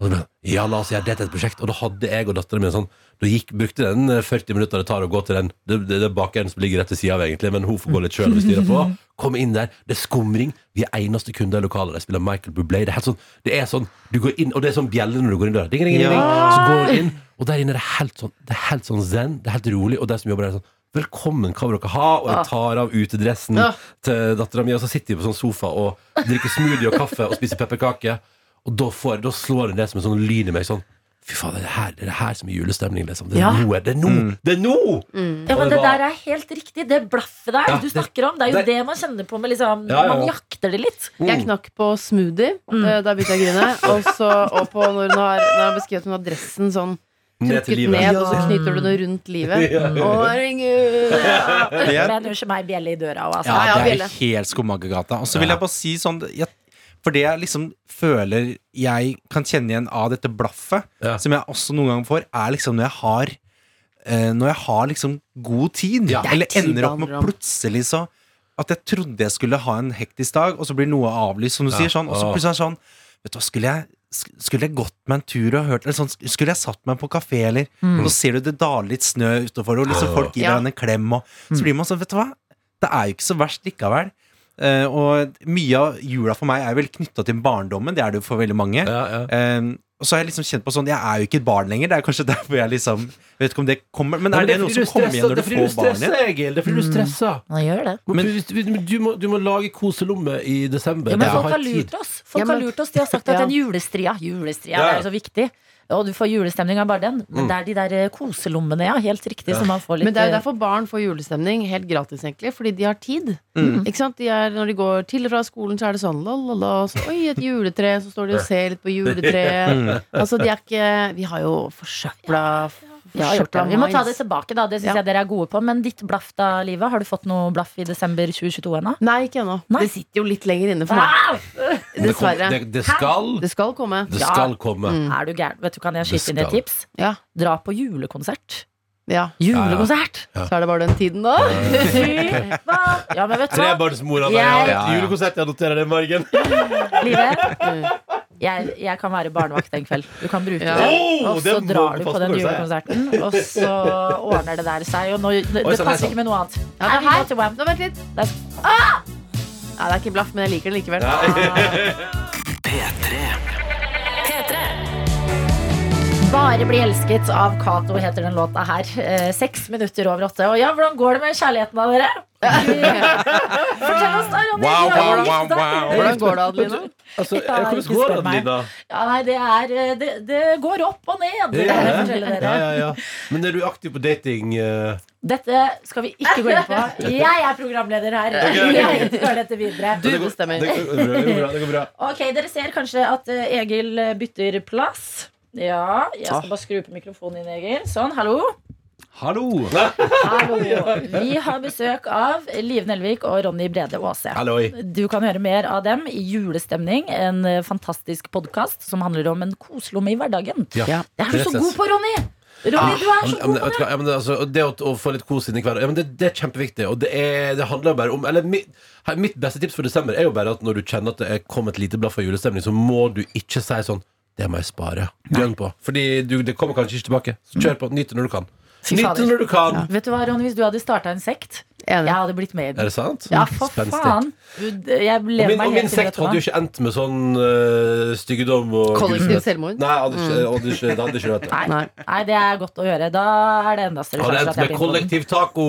og så ble ja, la oss gjøre det til et prosjekt Og da hadde jeg og datteren min sånn Da gikk, brukte den eh, 40 minutter det tar å gå til den Det, det, det er bakeren som ligger rett til siden av egentlig Men hun får gå litt sjøl og vi styrer på Kom inn der, det er skumring Vi er eneste kunder i lokalet De spiller Michael Bublé Det er sånn, det er sånn Du går inn, og det er sånn bjelle når du går inn døra Ding, ding, ding, ding. Så går du inn Og der inne er det helt sånn Det er helt sånn zen Det er helt rolig Og de som jobber der er sånn Velkommen, hva vil dere ha? Og jeg tar av utedressen Ja. til dattera mi, og så sitter vi på sånn sofa og drikker smoothie og kaffe og spiser pepperkake. Og da, får, da slår det ned som en sånn lyn i meg sånn Fy faen, det er det her, det er det her som er julestemning, liksom. Det er Ja. nå! Det er nå! Det er nå! Ja, men det Det var- der er helt riktig. Det blaffet der Ja, du det- snakker om, det er jo det- det man kjenner på med liksom Ja, ja, Man jakter det litt. Jeg knakk på smoothie. eh, Da begynte jeg å grine. Og, så, og på når hun har, når hun har beskrevet hun har dressen sånn Ned til trukket livet. ned, og så knyter du den rundt livet. Ja, ja. Å, herregud! Ja. Men unnskyld meg, bjelle i døra og altså. ja, ja, det bjelle. er helt Skomakergata. Og så vil jeg bare si sånn jeg, For det jeg liksom føler jeg kan kjenne igjen av dette blaffet, Ja. som jeg også noen ganger får, er liksom når jeg har eh, Når jeg har liksom god tid, Ja. eller er ender opp med plutselig så At jeg trodde jeg skulle ha en hektisk dag, og så blir noe avlyst, som du Ja. sier. Sånn, og så plutselig er det sånn Vet du hva, skulle jeg skulle jeg gått meg en tur og hørt eller sånn, Skulle jeg satt meg på kafé, eller Og så ser du det daler litt snø utenfor, og liksom folk gir Ja. en klem, og så blir man sånn, vet du hva? Det er jo ikke så verst likevel. Eh, og mye av jula for meg er vel knytta til barndommen. Det er det jo for veldig mange. Ja, ja. Eh, og så har jeg liksom kjent på sånn Jeg er jo ikke et barn lenger. Det er kanskje derfor jeg liksom Jeg vet ikke om det kommer Men er det noe som kommer igjen når du får barn igjen? stresser, Egil. Det er fordi du stresser. Nå gjør det. Men, du, du, må, du må lage koselomme i desember. Ja, men folk har lurt oss. Folk Ja, men- har lurt oss De har sagt at den en julestria Julestria, Ja. det er jo så viktig. Og du får julestemning av bare den. Mm. Men det er de der eh, koselommene, ja. Helt riktig. Får litt Men det er jo eh, derfor barn får julestemning helt gratis, egentlig. Fordi de har tid. Mm. Ikke sant? De er, når de går til og fra skolen, så er det sånn la, la, la, så, Oi, et juletre. Så står de og ser litt på juletreet. Altså, de er ikke Vi har jo forsøpla Det. Vi må ta det tilbake, da. Det syns Ja. jeg dere er gode på. Men ditt blaff da, Livet? Har du fått noe blaff i desember 2022 ennå? Nei, ikke ennå. Det sitter jo litt lenger inne for meg. Ah! Det, kom, Dessverre. det, det skal Det skal komme. Det skal komme. Er du gæren? Vet du, Kan jeg skyte inn et tips? Ja. Dra på julekonsert. ja. Julekonsert! Ja. Så er det bare den tiden, da. Ja, men vet du hva? Trebarnsmora Jeg- jeg Ja, ja. julekonsert. Jeg noterer det i margen. Livet? Jeg, jeg kan være barnevakt en kveld. Du kan bruke Ja. det. Oh, Og så drar du på den julekonserten, og så ordner det der seg. Og nå, det, det passer ikke med noe annet. Ja, det er her. Nå, vent litt. Der. Ah! Ja, det er ikke blaff, men jeg liker den likevel. P3. Bare bli elsket av Cato heter den låta her. Eh, Seks minutter over åtte. Og ja, hvordan går det med kjærligheten av dere? Fortell oss da, Ronny. Wow, wow, wow, wow. Hvordan går det, Adelina? Altså, Ja, hvordan går det. Adelina? Ja, nei, det er eh, Det, det går opp og ned. Det kan jeg fortelle dere. Ja, ja, ja. Men er du aktiv på dating? eh? Dette skal vi ikke gå inn på. Jeg er programleder her. Jeg fører dette videre. Du bestemmer. Det går, bra. Det går bra. Ok, Dere ser kanskje at Egil bytter plass. Ja, jeg skal bare skru på mikrofonen din, Egil. Sånn, hallo. Hallo! hallo. Vi har besøk av Liv Nelvik og Ronny Brede Aase. Halloi. Du kan høre mer av dem i Julestemning, en eh, fantastisk podkast som handler om en koselomme i hverdagen. Ja. Det er du så god på, Ronny! Ronny, du er så god på det. ja, men det, altså, det å, å få litt kos inn i hverdagen ja, det, det er kjempeviktig. Og det, er, det handler bare om Eller mitt, her, mitt beste tips for desember er jo bare at når du kjenner at det er kommet lite blaff av julestemning, så må du ikke si sånn Det må jeg spare. Gønn på. Fordi du, det kommer kanskje ikke tilbake. Så kjør på. Nyt det når du kan. Fy Nyt fader. det når du kan. Vet du hva, Ronny, hvis du hadde starta en sekt. Jeg hadde blitt med i Er det sant? Ja, for Spenstig. faen. Jeg Og lever min, meg og min helt sekt hadde jo ikke endt med sånn uh, styggedom og Kollektiv grusomhet. selvmord? Nei, hadde ikke, hadde ikke, det hadde ikke vært det. Nei. Nei. Det er godt å gjøre. Da er det enda større Hadde sjanse endt for at jeg med blir kollektiv taco.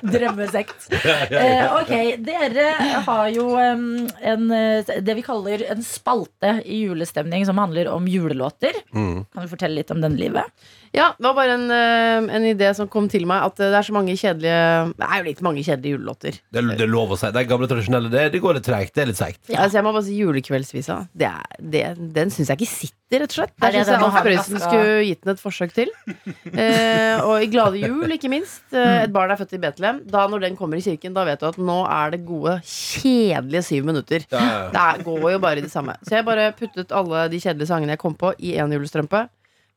Drømmesekt. Eh, ok, dere har jo em, en, eh, det vi kaller en spalte i julestemning som handler om julelåter. Mm. Kan du fortelle litt om den, Livet? Ja, det var bare en, eh, en idé som kom til meg, at eh, det er så mange kjedelige Det er jo litt mange kjedelige julelåter. Det, er- det er lov å si. Det er gamle tradisjonelle, det, det går litt treigt. Det er litt seigt. Ja. Altså, jeg må bare si Julekveldsvisa. Det er, det, den syns jeg ikke sitter, rett og slett. Er Der det syns jeg Alf Prøysen skulle gitt den et forsøk til. Eh, og i Glade jul, ikke minst. Eh, et barn er født i Betlehem. Da Når den kommer i kirken, da vet du at nå er det gode, kjedelige syv minutter. Ja, ja, ja. Det er- går jo bare i det samme. Så jeg bare puttet alle de kjedelige sangene jeg kom på, i én julestrømpe.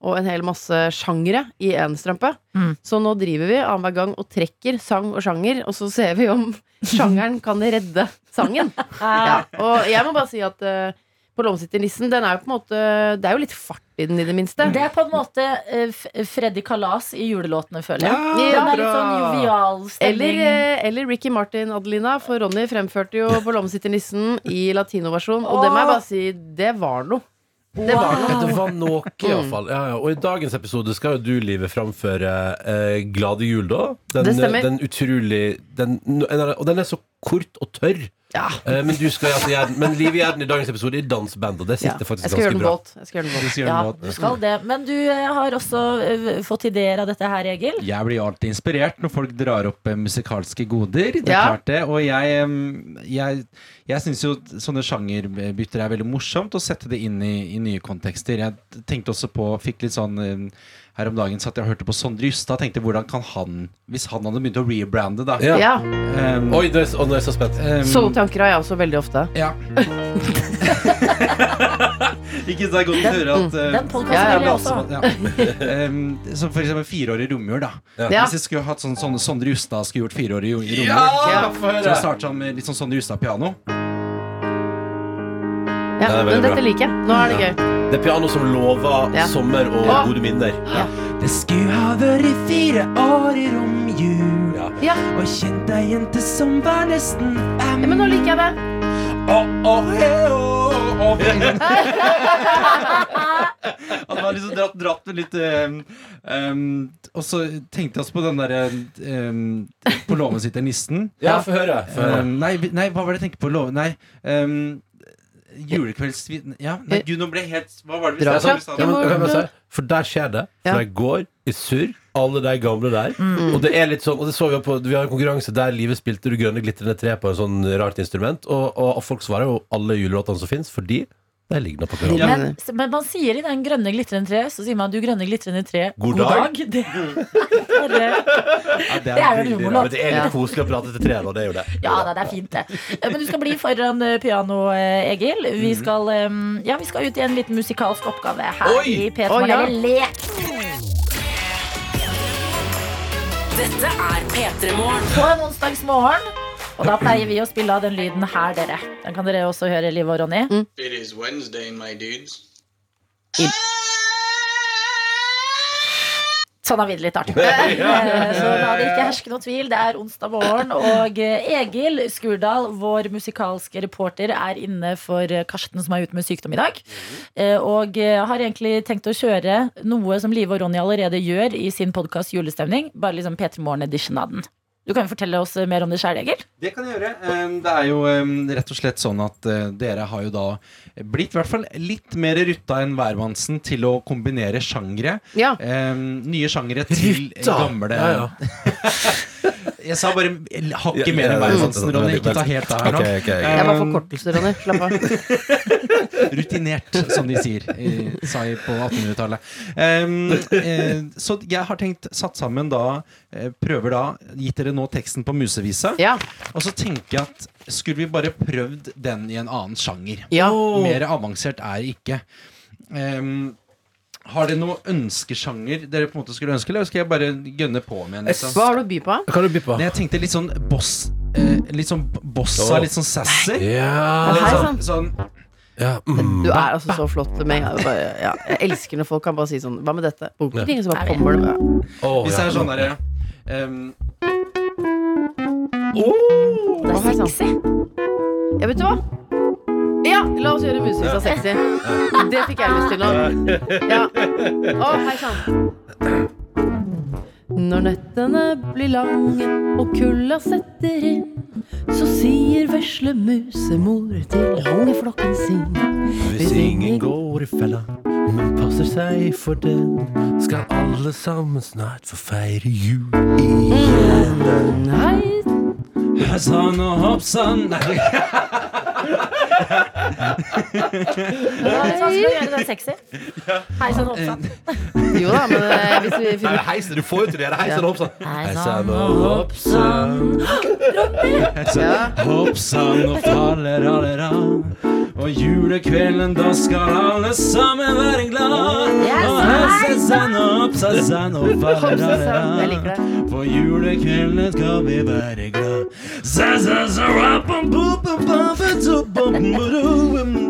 Og en hel masse sjangere i én strømpe. Mm. Så nå driver vi annenhver gang og trekker sang og sjanger, og så ser vi om sjangeren kan redde sangen. Ja. Og jeg må bare si at uh, på Lomsitternissen, den er jo på en måte Det er jo litt fart i den, i det minste. Det er på en måte uh, Freddy Kalas i julelåtene, føler jeg. Ja, Den er litt sånn jovial Eller, stemning. eh, eller Ricky Martin, Adelina. For Ronny fremførte jo på Lomsitternissen i latinoversjon. Og det må jeg bare si, det var noe. Det var noe. Det var noe, iallfall. Ja, ja. Og i dagens episode skal jo du, Live, framføre eh, Glade jul, da. Den, Det stemmer. den utrolig den, Og den er så kort og tørr. Ja. Eh, men, du skal, altså, gjøre men Liv Gjerden i dagens episode i dansband, og det Ja. sitter Jeg faktisk skal gjøre ganske den bra. Jeg skal gjøre den våt. Ja, du skal det. Men du eh, har også eh, fått ideer av dette her, Egil. Jeg blir alltid inspirert når folk drar opp musikalske goder. Det er Ja. klart det. Og jeg, jeg, jeg syns jo sånne sjangerbytter er veldig morsomt å sette det inn i, i nye kontekster. Jeg tenkte også på Fikk litt sånn her om dagen satt jeg og hørte på Sondre Justad. Tenkte hvordan kan han Hvis han hadde begynt å rebrande, da Ja. Ja. Um, Oi, nå er, å, nå er jeg så spent. Um, Sånne tanker har jeg også veldig ofte. Ja. Ikke er godt å høre at uh, Den podkasten Ja, ja, vil jeg også ha. ja. Em, Som for eksempel fireårig romjul, da. Hvis jeg skulle hatt sånn, sånn Sondre Justad skulle gjort fireårig i romjul. Ja, Så høre! han sånn med litt sånn Sondre Justad-piano. Ja, Ja, det men dette bra. liker jeg. Nå er det gøy. Det er piano som lover Ja. sommer og Ja. gode minner. Det skulle ha vært fire år i romjul, Ja. Ja. og kjent ei jente som var nesten fem. Ja, men nå liker jeg det. Å, å, he, å, å, Han var liksom dratt, dratt med litt um, um, Og så tenkte jeg også på den derre um, På låven sitter nissen. Ja, få høre. Få høre. Um, nei, vi- nei, hva var det jeg tenkte på? Låven Nei. Um, Julekveldsvin... Ja, nei, gud, nå ble jeg helt Hva var det vi sa? Vi Ja, men, men, jeg for der skjer det. For jeg går i surr, alle de gamle der. Og det er litt sånn Og det så vi på Vi har en konkurranse der livet spilte du grønne glitrende tre på en sånn rart instrument. Og, og, og folk svarer jo alle julelåtene som fins, fordi de noe på hverandre. Men, men man sier i den grønne glitrende tre, så sier man du grønne glitrende tre, God god dag. Det, bare, det er jo en humorlåt. Det er litt koselig å prate til tre, da. Det er jo det. Ja da, det er fint, det. Eh, Men du skal bli foran eh, piano, eh, Egil. Vi skal, eh, ja, vi skal ut i en liten musikalsk oppgave her Oi! i P3 Å, ja. Lek Dette er P3 Morgen. på en onsdagsmorgen. Og da pleier vi å spille av den lyden her, dere. Den kan dere også høre, Liv og Ronny. It is Wednesday, my dudes. Sånn har vi det litt artig. Så la det ikke herske noe tvil. Det er onsdag morgen, og Egil Skurdal, vår musikalske reporter, er inne for Karsten, som er ute med sykdom i dag. Eh, Og eh, har egentlig tenkt å kjøre noe som Live og Ronny allerede gjør i sin podkast Julestemning. Bare liksom P3 Morgen-edition av den. Du kan jo fortelle oss eh, mer om det sjøl, Egil. Det kan jeg gjøre. Um, Det er jo um, rett og slett sånn at uh, dere har jo da blitt i hvert fall litt mer rutta enn hvermannsen til å kombinere sjangre. Ja. Um, nye sjangre til Rutta! gamle Ja, ja. Jeg sa bare hakket mer enn hvermannsen, Ronny. Ikke ta helt av her nå. Okay, okay, okay. Jeg var Um, forkortelse, Ronny. Slapp av. Rutinert, som de sier, i, sa jeg på 1800-tallet. Um, eh, så jeg har tenkt satt sammen da eh, Prøver da Gitt dere nå teksten på musevisa. Ja. Og så tenker jeg at skulle vi bare prøvd den i en annen sjanger? Ja. Mer avansert er det ikke. Um, har dere noen ønskesjanger dere på en måte skulle ønske, eller skal jeg bare gønne på med en? Liksom? Hva har du å by på? Hva kan du by på? Nei, Jeg tenkte litt sånn boss eh, Litt sånn bossa, litt sånn sassy. Ja, Litt sånn, sånn ja. Mm. Du er altså så flott med. Jeg bare- Ja, jeg elsker når folk kan bare si sånn Hva med dette? Og så bare kommer det. Ja. Åh, Hvis det ja. er sånn derre ehm, Det er sexy. Ja, vet du hva? Ja, la oss gjøre musevisa sexy. Det fikk jeg lyst til nå. Ja. Å, hei sann. Når nettene blir lange og kulda setter inn, så sier vesle musemor til ungeflokken sin. Hvis ingen går i fella, men passer seg for den, skal alle sammen snart få feire jul igjen. Hei, Hassan og Hoppsann Nei, Hva skal du gjøre den sexy? Hei sann, hoppsann. jo da, men eh, hvis vi Nei, finner heisen, du får jo til det. Heisen og hoppsann. Hei Hei sann sann og hoppsann. ja. Hoppsann og faller alle rann. Og julekvelden, da skal alle sammen være glad. Yes, Og hei. og Hoppsann og Hoppsann, jeg liker rann. det på julekvelden skal vi være glad. Sa, sa,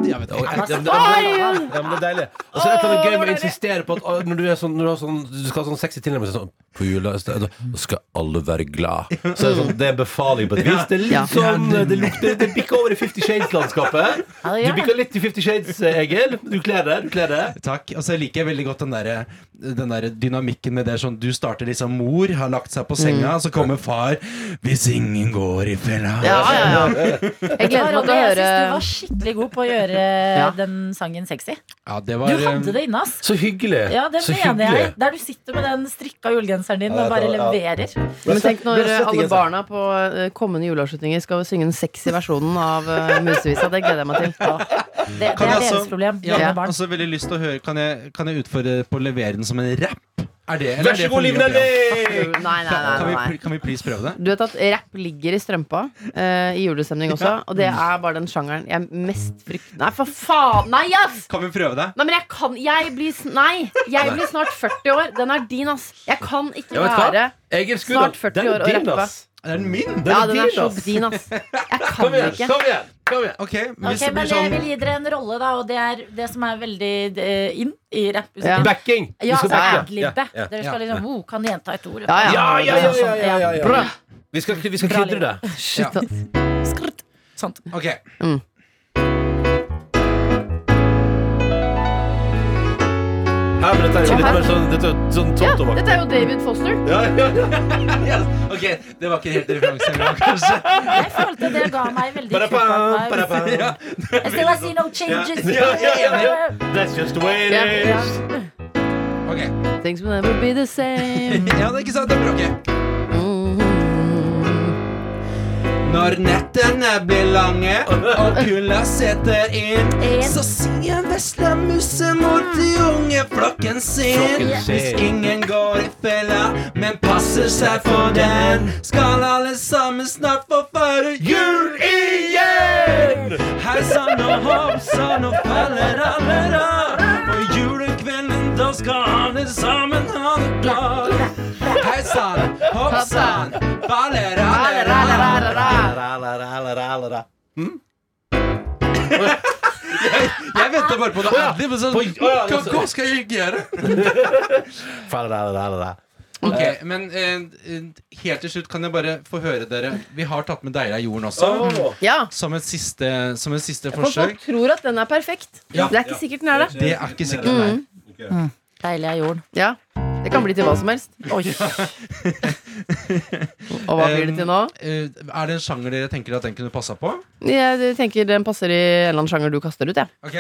Ja, vet, okay. ja, men det, er deilig. Og så er det et gøy med å insistere på at når du, sånn, når du, sånn, du skal ha sånn sexy tilnærmelse sånn, På jula skal alle være glad. Så er det, sånn, det er befaling på et vis. Det er litt sånn Det, lukter, det bikker over i Fifty Shades-landskapet. Du bikker litt i Fifty Shades, Egil. Du kler det. Du kler det. Takk. Og så liker jeg veldig godt den der, den der dynamikken med det sånn Du starter liksom mor, har lagt seg på senga, så kommer far. Hvis ingen går i fella. Ja, ja, ja. Jeg gleder meg til å høre jeg syns du var skikkelig god på å gjøre Ja. den sangen sexy. Ja, det var Du hadde det inne, ass. Så hyggelig. Ja, det så mener jeg. Der du sitter med den strikka julegenseren din Ja, og bare ja. leverer. Men tenk når alle barna på eh, kommende juleavslutninger skal synge den sexy versjonen av eh, Musevisa. Det gleder jeg meg til. Det, det er deres problem. Ja, Ja, barn. Altså, veldig lyst til å høre Kan jeg, kan jeg utfordre på å levere den som en rapp? Er det, eller Vær er så god, Liv? Nelvik! Nei, nei, nei. Kan nei, vi, kan vi please prøve det? Du vet at rapp ligger i strømpa eh, i julestemning også, og det er bare den sjangeren jeg mest frykter Nei, for faen! Nei, ass! Kan vi prøve det? Nei, men jeg kan Jeg blir Nei! Jeg blir snart 40 år. Den er din, ass. Jeg kan ikke være Snart 40 den er år og rappe. Er den min? Den Ja, er den er din, så ass. din, ass. Jeg Kom igjen, ikke. kom igjen! Kom igjen. Ok, hvis okay, det men sånn... jeg vil gi dere en rolle, da, og det er det som er veldig eh, inn i Ja. rappmusikken. Backing! Ja, altså adlibbe. Ja, ja. Dere skal liksom oh, Kan gjenta et ord? Ja, ja. Ja, ja, ja, ja, ja, ja, ja. Bra. Vi skal, vi skal krydre det. Shit, ass. Skrrt. Sånt. Ok. Mm. Ja, men dette er jo litt mer sånn, dette er jo sånn Ja, dette er jo David Foster. Ja, ja, ja. Ok, det var ikke helt referanse engang, kanskje. Jeg følte det ga meg veldig Ba-da-ba, ba-da-ba. I still I see no changes. Ja, ja, ja. That's just the way it is. Ok, Things will never be the same. ja, det er ikke sant, det er bra, ok. Når nettene blir lange og kulda setter inn, så sier vesle musemor til ungeflokken sin. Flokken sin. Hvis ingen går i fella, men passer seg for den, skal alle sammen snart få feire jul igjen! Hei sann og hopp sann, nå faller alle av. På julekvelden, da skal alle sammen ha det bra. Hei sann, hopp sann, faller alle av. Jeg venter bare på det endelig, men sånn Oi, å ja, hva, skal jeg gjøre? Ok, men eh, helt til slutt kan jeg bare få høre dere. Vi har tatt med Deila jorden også. Ja. Som et siste, som et siste For folk tror at den er perfekt. Ja. Det er ikke sikkert den er det. Det er ikke sikkert. Nei. Deilig er jorden. Ja, Det kan bli til hva som helst. Oi. Og hva blir det til nå? Eh, er det en sjanger dere tenker at den kunne passa på? Jeg tenker den passer i en eller annen sjanger du kaster ut. Ja. Ok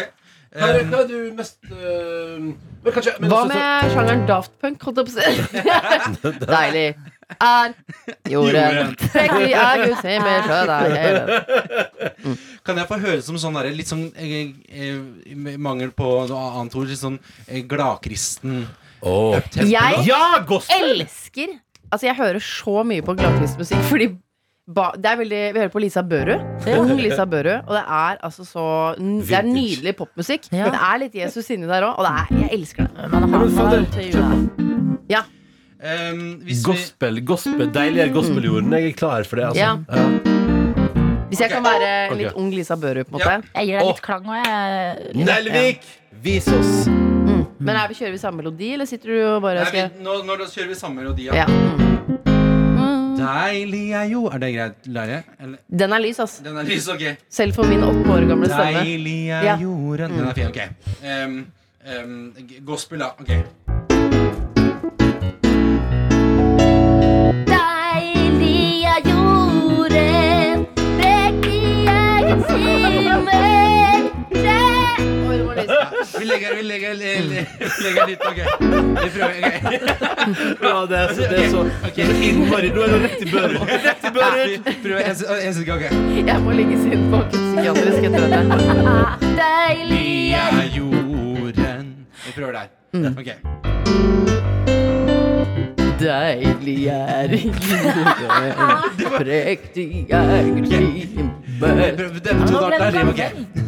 Hva er, hva du mest øh, men kanskje, men Hva også- med sjangeren Daft Punk? Holdt jeg på å si. Deilig er jorden. Himmel, sjø der. Kan jeg få høre som sånn der, litt sånn eh, eh, Mangel på noe annet ord. Litt sånn eh, gladkristen Åh. uptempo? Jeg Ja, elsker Altså, jeg hører så mye på gladkvistmusikk fordi ba, det er veldig, Vi hører på Lisa Børud. Ung Lisa Børud. Og det er altså så Det er nydelig popmusikk. Ja. Men det er litt Jesus inni der òg, og det er, jeg elsker det. Man har men han, han, jula. Um, hvis Gospel, gospel, deiligere gospeljorden. Jeg er klar for det, altså. Ja. Hvis jeg okay. kan være litt okay. ung Lisa Børud, på en Ja. måte. Jeg gir deg litt klang òg, jeg Nelvik, vis oss. Mm. Men er vi, kjører vi samme melodi, eller sitter du og bare Nei, skal vi, nå, nå kjører vi samme melodi. ja. Mm. Deilig er jo Er det greit? Eller? Den er lys, ass. Den er lys, ok. Selv for min åtte år gamle stemme. Deilig er Ja. jorden Den er fin, ok. Um, um, gospel, da. Ok. Deilig er jorden, prektig er Guds himmel. Oi, det var lys. Vi legger, vi legger, le- le- vi legger litt Ok. Vi prøver. ok. Ja, det er så, det er så, okay. innmari Nå er det rett i børen. Rett i børen. Vi prøver en, en sekund. Ok. Jeg må ligges inn på akuttpsykiatrisk etter dette. Deilig Vi er jorden Vi prøver der. Mm. Ok. Deilig er jorden, prektig er klimaet. Prøv- Den to det ok. Ok.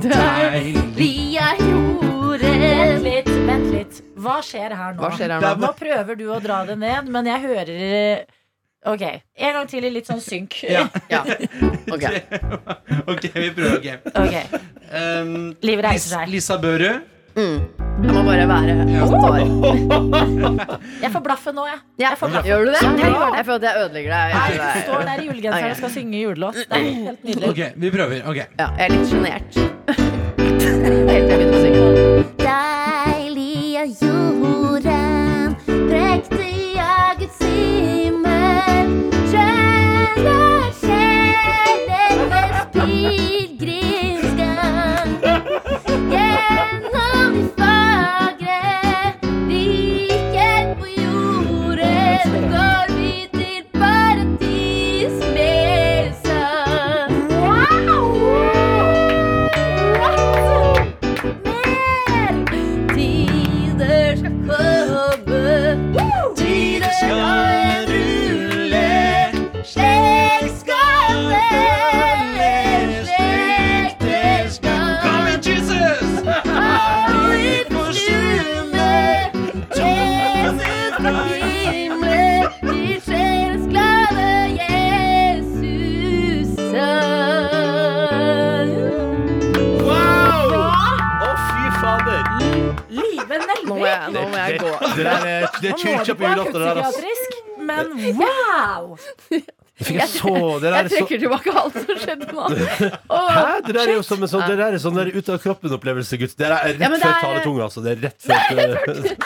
Deilig er jorden. Vent litt, vent litt. Hva skjer her nå? Hva skjer her nå? Nå prøver du å dra det ned, men jeg hører Ok, en gang til i litt sånn synk. Ja. Ja. Ok. Ok, vi prøver. ok okay. um, Livet reiser seg. Lisa Børud. Mm. Jeg må bare være år. Jeg får blaffen nå, jeg. Ja. Jeg får blaffen. Gjør du det? Ja, jeg. Jeg føler at jeg ødelegger deg. Jeg, jeg står der i julegenseren okay. og skal synge julelåt. Det er helt nydelig. Ok, vi prøver. Okay. ja, jeg er litt sjenert. Helt til jeg begynner å synge. Jeg, nå må jeg gå. Det, det, er, det er Nå må kyrkja du på julaften. det der, altså. men wow! Jeg så Det der Jeg trekker så tilbake alt som skjedde nå. Oh, Hæ? Det der er jo som en sånn, det der er sånn ut av kroppen-opplevelse, gutt. Det er rett Ja, det før er- taletunga, altså. Det er rett før eh,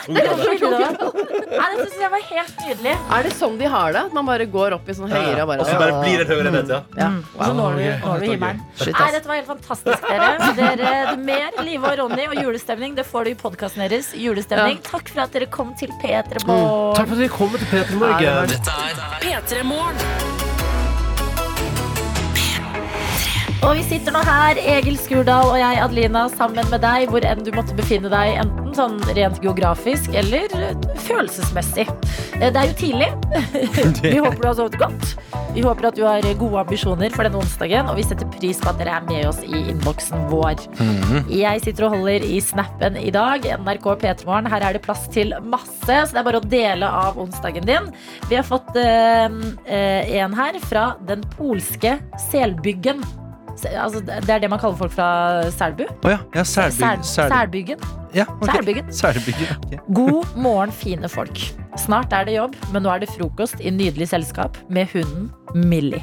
tungetale. Nei, dette syns jeg var helt nydelig. Er det sånn de har det? At man bare går opp i sånn høyere og bare Og så bare blir det høyere enn dette, ja. Ja. Og så når du, når du himmelen. Shit, Nei, ass. dette var helt fantastisk, dere. dere mer Live og Ronny og julestemning. Det får du i podkasten deres. Julestemning. Takk for at dere kom til P3 Morgen. Takk for at dere kom til P3 Ja, Morgen. det Dette er P3 Morgen. Og vi sitter nå her, Egil Skurdal og jeg, Adelina, sammen med deg, hvor enn du måtte befinne deg, enten sånn rent geografisk eller eh, følelsesmessig. Eh, Det er jo tidlig. Vi håper du har sovet godt. Vi håper at du har gode ambisjoner for denne onsdagen, og vi setter pris på at dere er med oss i innboksen vår. Jeg sitter og holder i snappen i dag. NRK P3morgen. Her er det plass til masse, så det er bare å dele av onsdagen din. Vi har fått eh, en her fra den polske selbyggen. Altså, det er det man kaller folk fra Selbu. Oh, ja. ja Selby- Sel- Selbyggen. Ja, okay. Selbyggen. Selbyggen. ok. God morgen, fine folk. Snart er det jobb, men nå er det frokost i nydelig selskap med hunden Millie.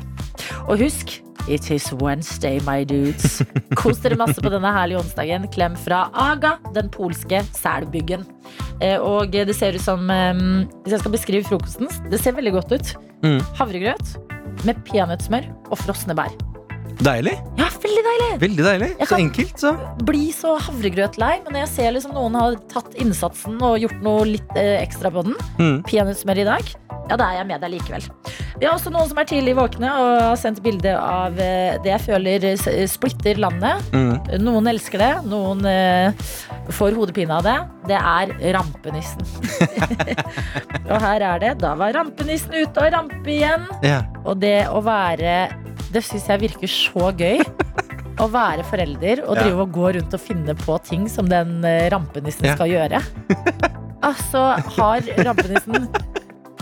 Og husk, it is Wednesday, my dudes. Kos dere masse på denne herlige onsdagen. Klem fra Aga, den polske selbyggen. Eh, Og det ser ut som eh, Hvis jeg skal beskrive frokosten, det ser veldig godt ut. Mm. Havregrøt med peanøttsmør og frosne bær. Deilig. Ja, veldig deilig! Veldig deilig. Så enkelt, så. bli så havregrøtlei, men når jeg ser liksom noen har tatt innsatsen og gjort noe litt eh, ekstra på den, Mm. peanøttsmør i dag, ja, da er jeg med deg likevel. Vi har også noen som er tidlig våkne og har sendt bilde av eh, det jeg føler splitter landet. Mm. Noen elsker det, noen eh, får hodepine av det. Det er rampenissen. og her er det. Da var rampenissen ute og rampe igjen. Ja. Og det å være Det syns jeg virker så gøy. Å være forelder og drive og gå rundt og finne på ting som den eh, rampenissen Ja. skal gjøre. Altså, har rampenissen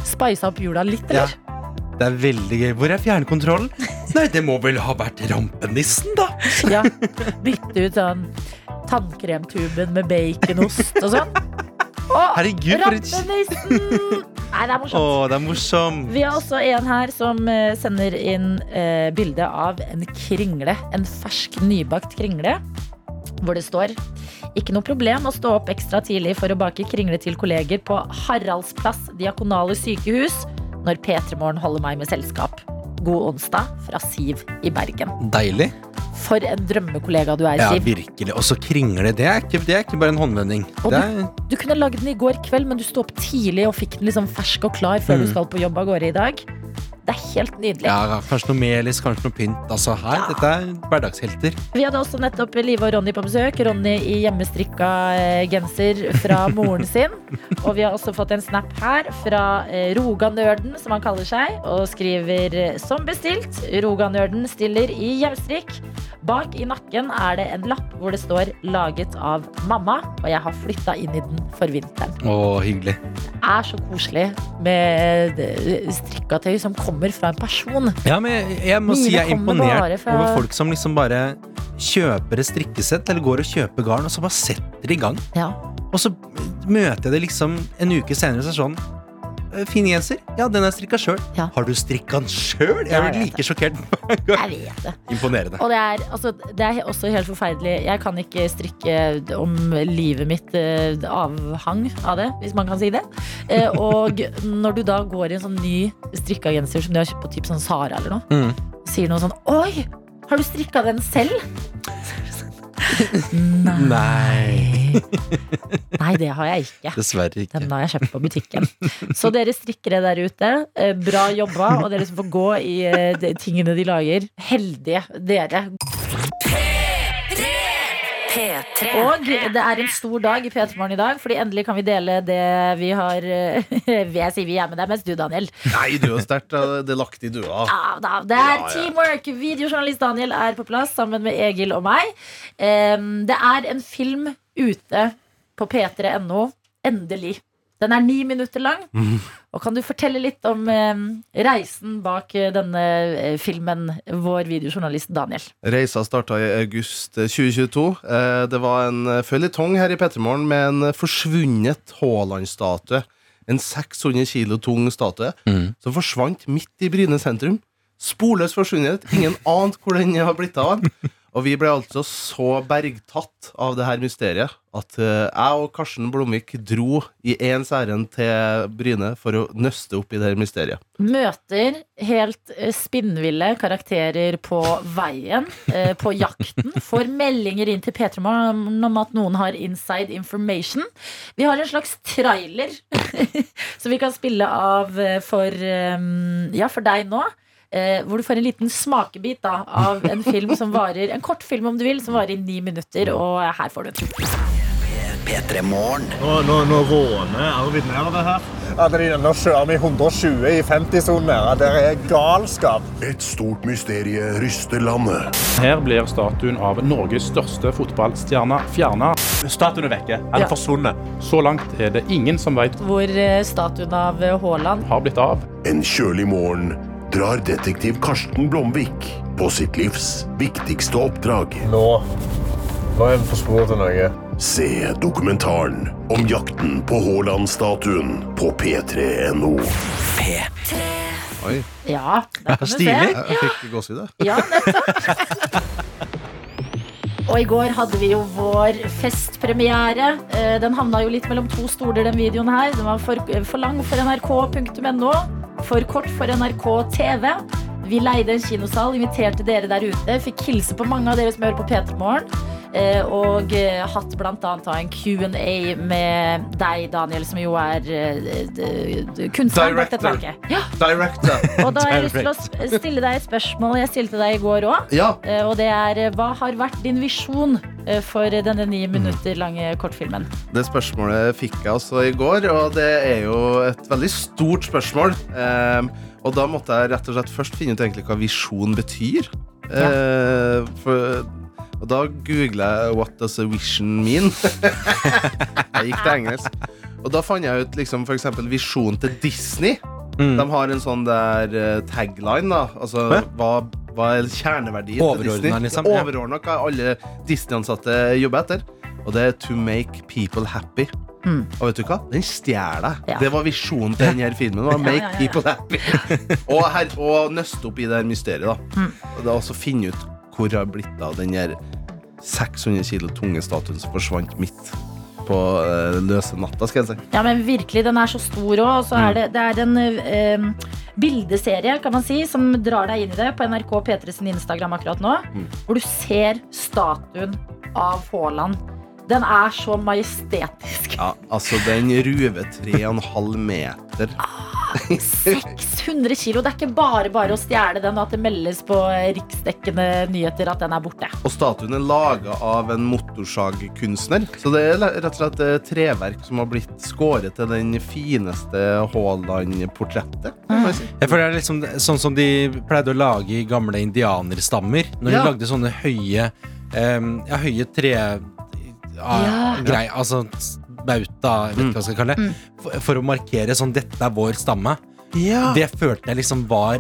spisa opp jula litt, eller? Det er veldig gøy. Hvor er fjernkontrollen? Nei, det må vel ha vært rampenissen, da. Ja. Bytte ut sånn tannkremtuben med baconost og sånn. Herregud, for et! Nei, det er morsomt. morsomt. det er morsomt. Vi har også en her som eh, sender inn eh, bilde av en kringle. En fersk, nybakt kringle. Hvor det står Ikke noe problem å stå opp ekstra tidlig for å bake kringle til kolleger på Haraldsplass diakonale sykehus når P3 Morgen holder meg med selskap. God onsdag fra Siv i Bergen. Deilig. For en drømmekollega du er, Siv. Ja, virkelig. Og så kringle. Det er ikke, det er ikke bare en håndvending. Det er, Du kunne lagd den i går kveld, men du sto opp tidlig og fikk den liksom fersk og klar før Mm. du skal på jobb av gårde i dag. Det er helt nydelig. ja, kanskje noe melis, kanskje noe pynt. Altså her, Dette er hverdagshelter. Vi hadde også nettopp Live og Ronny på besøk. Ronny i hjemmestrikka eh, genser fra moren sin. Og vi har også fått en snap her fra Roganørden, Roganerden, som han kaller seg, og skriver eh, som bestilt. Roganørden stiller i hjemstrikk. Bak i nakken er det en lapp hvor det står 'laget av mamma', og jeg har flytta inn i den for vinteren. Å, hyggelig. Det er så koselig med strikka strikkatøy som kommer fra en person. Ja, men jeg, må Mine si jeg er imponert fra- over folk som liksom bare kjøper et strikkesett, eller går og kjøper garn, og så bare setter i gang. Ja. Og så møter jeg det liksom en uke senere, så er det sånn «Eh, Fin genser? Ja, den er strikka sjøl. Ja. Har du strikka den sjøl? Jeg blir like sjokkert. Jeg vet det. Imponerende. Og det er, altså, det er også helt forferdelig. Jeg kan ikke strikke om livet mitt eh, avhang av det, hvis man kan si det. Eh, og når du da går i en sånn ny strikka genser som du har kjøpt på typ sånn Sara eller noe, Mm. sier noe sånn Oi, har du strikka den selv? Nei. Nei, Nei, det har jeg ikke. dessverre ikke. Den har jeg kjøpt på butikken. Så dere strikkere der ute, eh, bra jobba. Og dere som får gå i eh, de tingene de lager. Heldige dere. P3. Og det er en stor dag i P3 Morgen i dag, fordi endelig kan vi dele det vi har Jeg sier vi er, men det er mest du, Daniel. Nei, du er sterkt Det er lagt du, dua. Ja, da, det er Ja, ja. teamwork! Videojournalist Daniel er på plass sammen med Egil og meg. Det er en film ute på p3.no. Endelig. Den er ni minutter lang. Og kan du fortelle litt om eh, reisen bak eh, denne eh, filmen, vår videojournalist Daniel? Reisa starta i august eh, 2022. Eh, Det var en eh, føljetong her i Pettermorgen med en eh, forsvunnet Haaland-statue. En 600 kilo tung statue Mm. som forsvant midt i Bryne sentrum. Sporløst forsvunnet. Ingen ante hvor den har blitt av. Og vi ble altså så bergtatt av det her mysteriet at eh, jeg og Karsten Blomvik dro i ens ærend til Bryne for å nøste opp i det her mysteriet. Møter helt eh, spinnville karakterer på veien, eh, på jakten. Får meldinger inn til P3 Morgen om at noen har inside information. Vi har en slags trailer som vi kan spille av for, ja, for deg nå. Eh, hvor du får en liten smakebit da, av en film som varer En kort film om du vil, som varer i ni minutter. Og her får du den. P3 Morgen. Nå, nå, nå råner Arvid nedover her. Adelina, nå kjører vi 120 i 50-sonen. her. Det er galskap. Et stort mysterie ryster landet. Her blir statuen av Norges største fotballstjerne fjerna. Statuen er vekke. Den er Ja. forsvunnet. Så langt er det ingen som vet Hvor eh, statuen av eh, Haaland har blitt av. En kjølig morgen drar detektiv Karsten Blomvik på sitt livs viktigste oppdrag. Nå, nå er vi på sporet til noe. Se dokumentaren om jakten på Haaland-statuen på p3.no. P3. Oi, Ja, der kan du se. Stilig. jeg fikk gåsehud. Ja, nettopp. Og i går hadde vi jo vår festpremiere. Eh, Den havna jo litt mellom to stoler, den videoen her. Den var for, for lang for nrk.no, for kort for NRK TV. Vi leide en kinosal, inviterte dere der ute. Fikk hilse på mange av dere som hører på P3 Morgen. Eh, Og eh, hatt blant annet en Q&A med deg, Daniel, som jo er eh, kunstneren bak dette Director. verket. Ja, Director. og da har jeg lyst til å stille deg et spørsmål jeg stilte deg i går òg. Ja. Og det er hva har vært din visjon for denne ni minutter lange kortfilmen? Det spørsmålet fikk jeg også i går, og det er jo et veldig stort spørsmål. Ehm, og da måtte jeg rett og slett først finne ut egentlig hva visjon betyr. Ja. for, og da googla jeg 'What does a vision mean?' jeg gikk til engelsk. Og da fant jeg ut liksom, eksempel visjonen til Disney. De har en sånn der eh, tagline, da. Altså, Hæ? hva, hva er kjerneverdien til Disney? liksom, ja. Overordna hva alle Disney-ansatte jobber etter. Og det er to make people happy. Mm. Og vet du hva? Den stjeler jeg. Ja. Det var visjonen til denne filmen. Var, make ja, ja, ja. people happy. og, her, og nøste opp i det her mysteriet. Da. Mm. Og da også finne ut hvor har blitt av den her 600 kilo tunge statuen som forsvant midt på uh, løse natta, skal jeg si. Ja, men virkelig, den er så stor òg. Og så er det, det er en uh, bildeserie, kan man si, som drar deg inn i det på NRK P3 sin Instagram akkurat nå. Mm. Hvor du ser statuen av Haaland. Den er så majestetisk. Ja, altså, den ruver 3,5 meter. 600 kilo. Det er ikke bare bare å stjele den, og at det meldes på eh, riksdekkende nyheter at den er borte. Og statuen er laga av en motorsagkunstner. Så det er rett og slett treverk som har blitt skåret til den fineste Haaland-portrettet. Jeg føler det er liksom sånn som de pleide å lage i gamle indianerstammer. Når Ja. de lagde sånne høye um, Ja, høye tre... ah, Ja. Grei, altså bauta, jeg vet ikke hva jeg skal kalle det. For, for å markere sånn 'dette er vår stamme'. Det følte jeg liksom var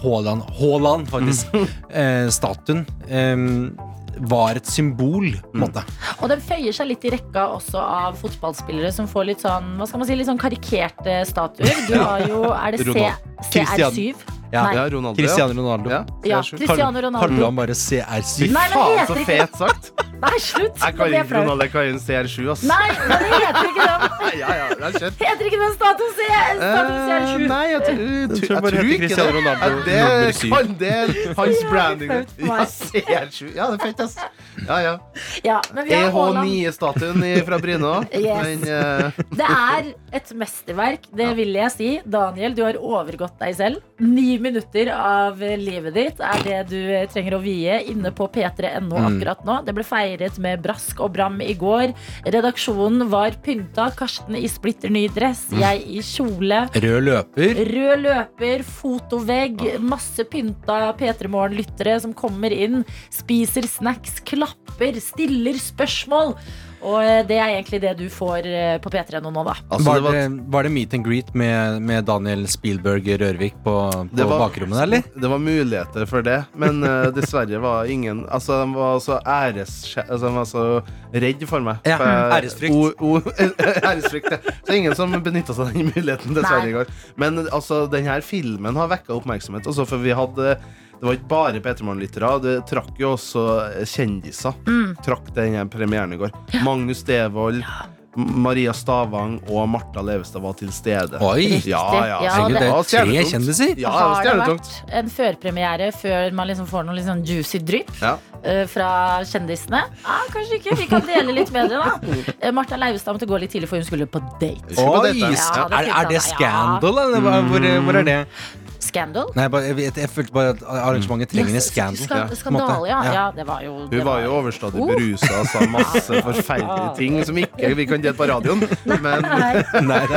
Haaland, eh, Haaland, faktisk. eh, statuen. eh, var et symbol, på en måte. Og den føyer seg litt i rekka også av fotballspillere som får litt sånn hva skal man si, litt sånn karikerte statuer. Du har jo Er det C, Ronald- CR7? Ja. Nei. Ja, Ronaldo. Cristiano Ronaldo. Ja. Ja, CR7. Cristiano Kaller Ronaldo. han bare CR7? Fy Nei, faen, så fet sagt. Nei, slutt! Jeg kan ikke. Ronaldo, jeg kaller den CR7, ass. Nei, men det heter ikke den. ja, ja, det er kjent. Heter ikke den status, C? Eh, CR7? nei, jeg, jeg, jeg tror ikke Cristiano det. Ronaldo det kan det hans branding. Ja. CR7. Ja, det er fett, ass. Ja, ja. Ja, men vi har Haaland. EH9-statuen fra Bryne òg. Yes. Men eh, Det er et mesterverk, det vil jeg si. Daniel, du har overgått deg selv. Ni minutter av livet ditt er det du trenger å vie inne på p3.no Mm. akkurat nå. Det ble feiret med brask og bram i går. Redaksjonen var pynta. Karsten i splitter ny dress, Mm. jeg i kjole. Rød løper. Rød løper, fotovegg, masse pynta P3 Morgen-lyttere som kommer inn, spiser snacks, klapper, stiller spørsmål. Og eh, det er egentlig det du får eh, på P3 nå, nå da. Altså, var, det var- det, var det meet and greet med, med Daniel Spielberg Rørvik på, på var- bakrommet, eller? Det var muligheter for det, men uh, dessverre var ingen Altså, de var så æres... Altså, de var så redd for meg. Ja, For æresfrykt. O, o, æresfrykt, ja. Så ingen som benytta seg av den muligheten, dessverre, Nei. i går. Men altså, denne filmen har vekka oppmerksomhet, også, for vi hadde det var ikke bare P3 Morgen-lyttere. Det trakk jo også kjendiser. Mm. Trakk den premieren i går. Magnus Devold, Ja. Maria Stavang og Martha Levestad var til stede. Oi! Ja, ja, Ja, så det- var Tre kjendiser? Ja, det var Har det vært en førpremiere før man liksom får noe litt sånn juicy drypp Ja. eh, fra kjendisene? Ja, kanskje ikke. Vi kan dele litt med det, da. Eh, Martha Leivestad måtte gå litt tidlig, for hun skulle på date. Oi! Ja, det er, er det scandal, eller hvor, hvor er det? Scandal? Nei, bare, jeg, jeg følte bare at arrangementet trenger en scandal. Skandal, måte. ja. Ja. Det var jo det Hun var jo overstadig uh. berusa og sa masse forferdelige ting som ikke vi kan dele på radioen. Men Nei.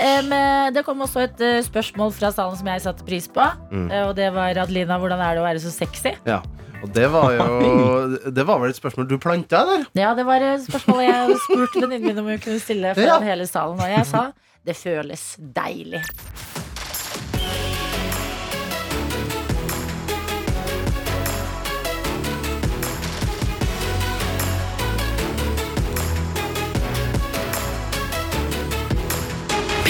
Um, det kom også et uh, spørsmål fra salen som jeg satte pris på. Mm. Uh, Og det var Adelina, hvordan er det å være så sexy? ja. Og det var jo Det var vel et spørsmål du planta, eller? Ja, det var et spørsmål jeg spurte venninnen min om hun kunne stille foran Ja. hele salen. Og jeg sa det føles deilig.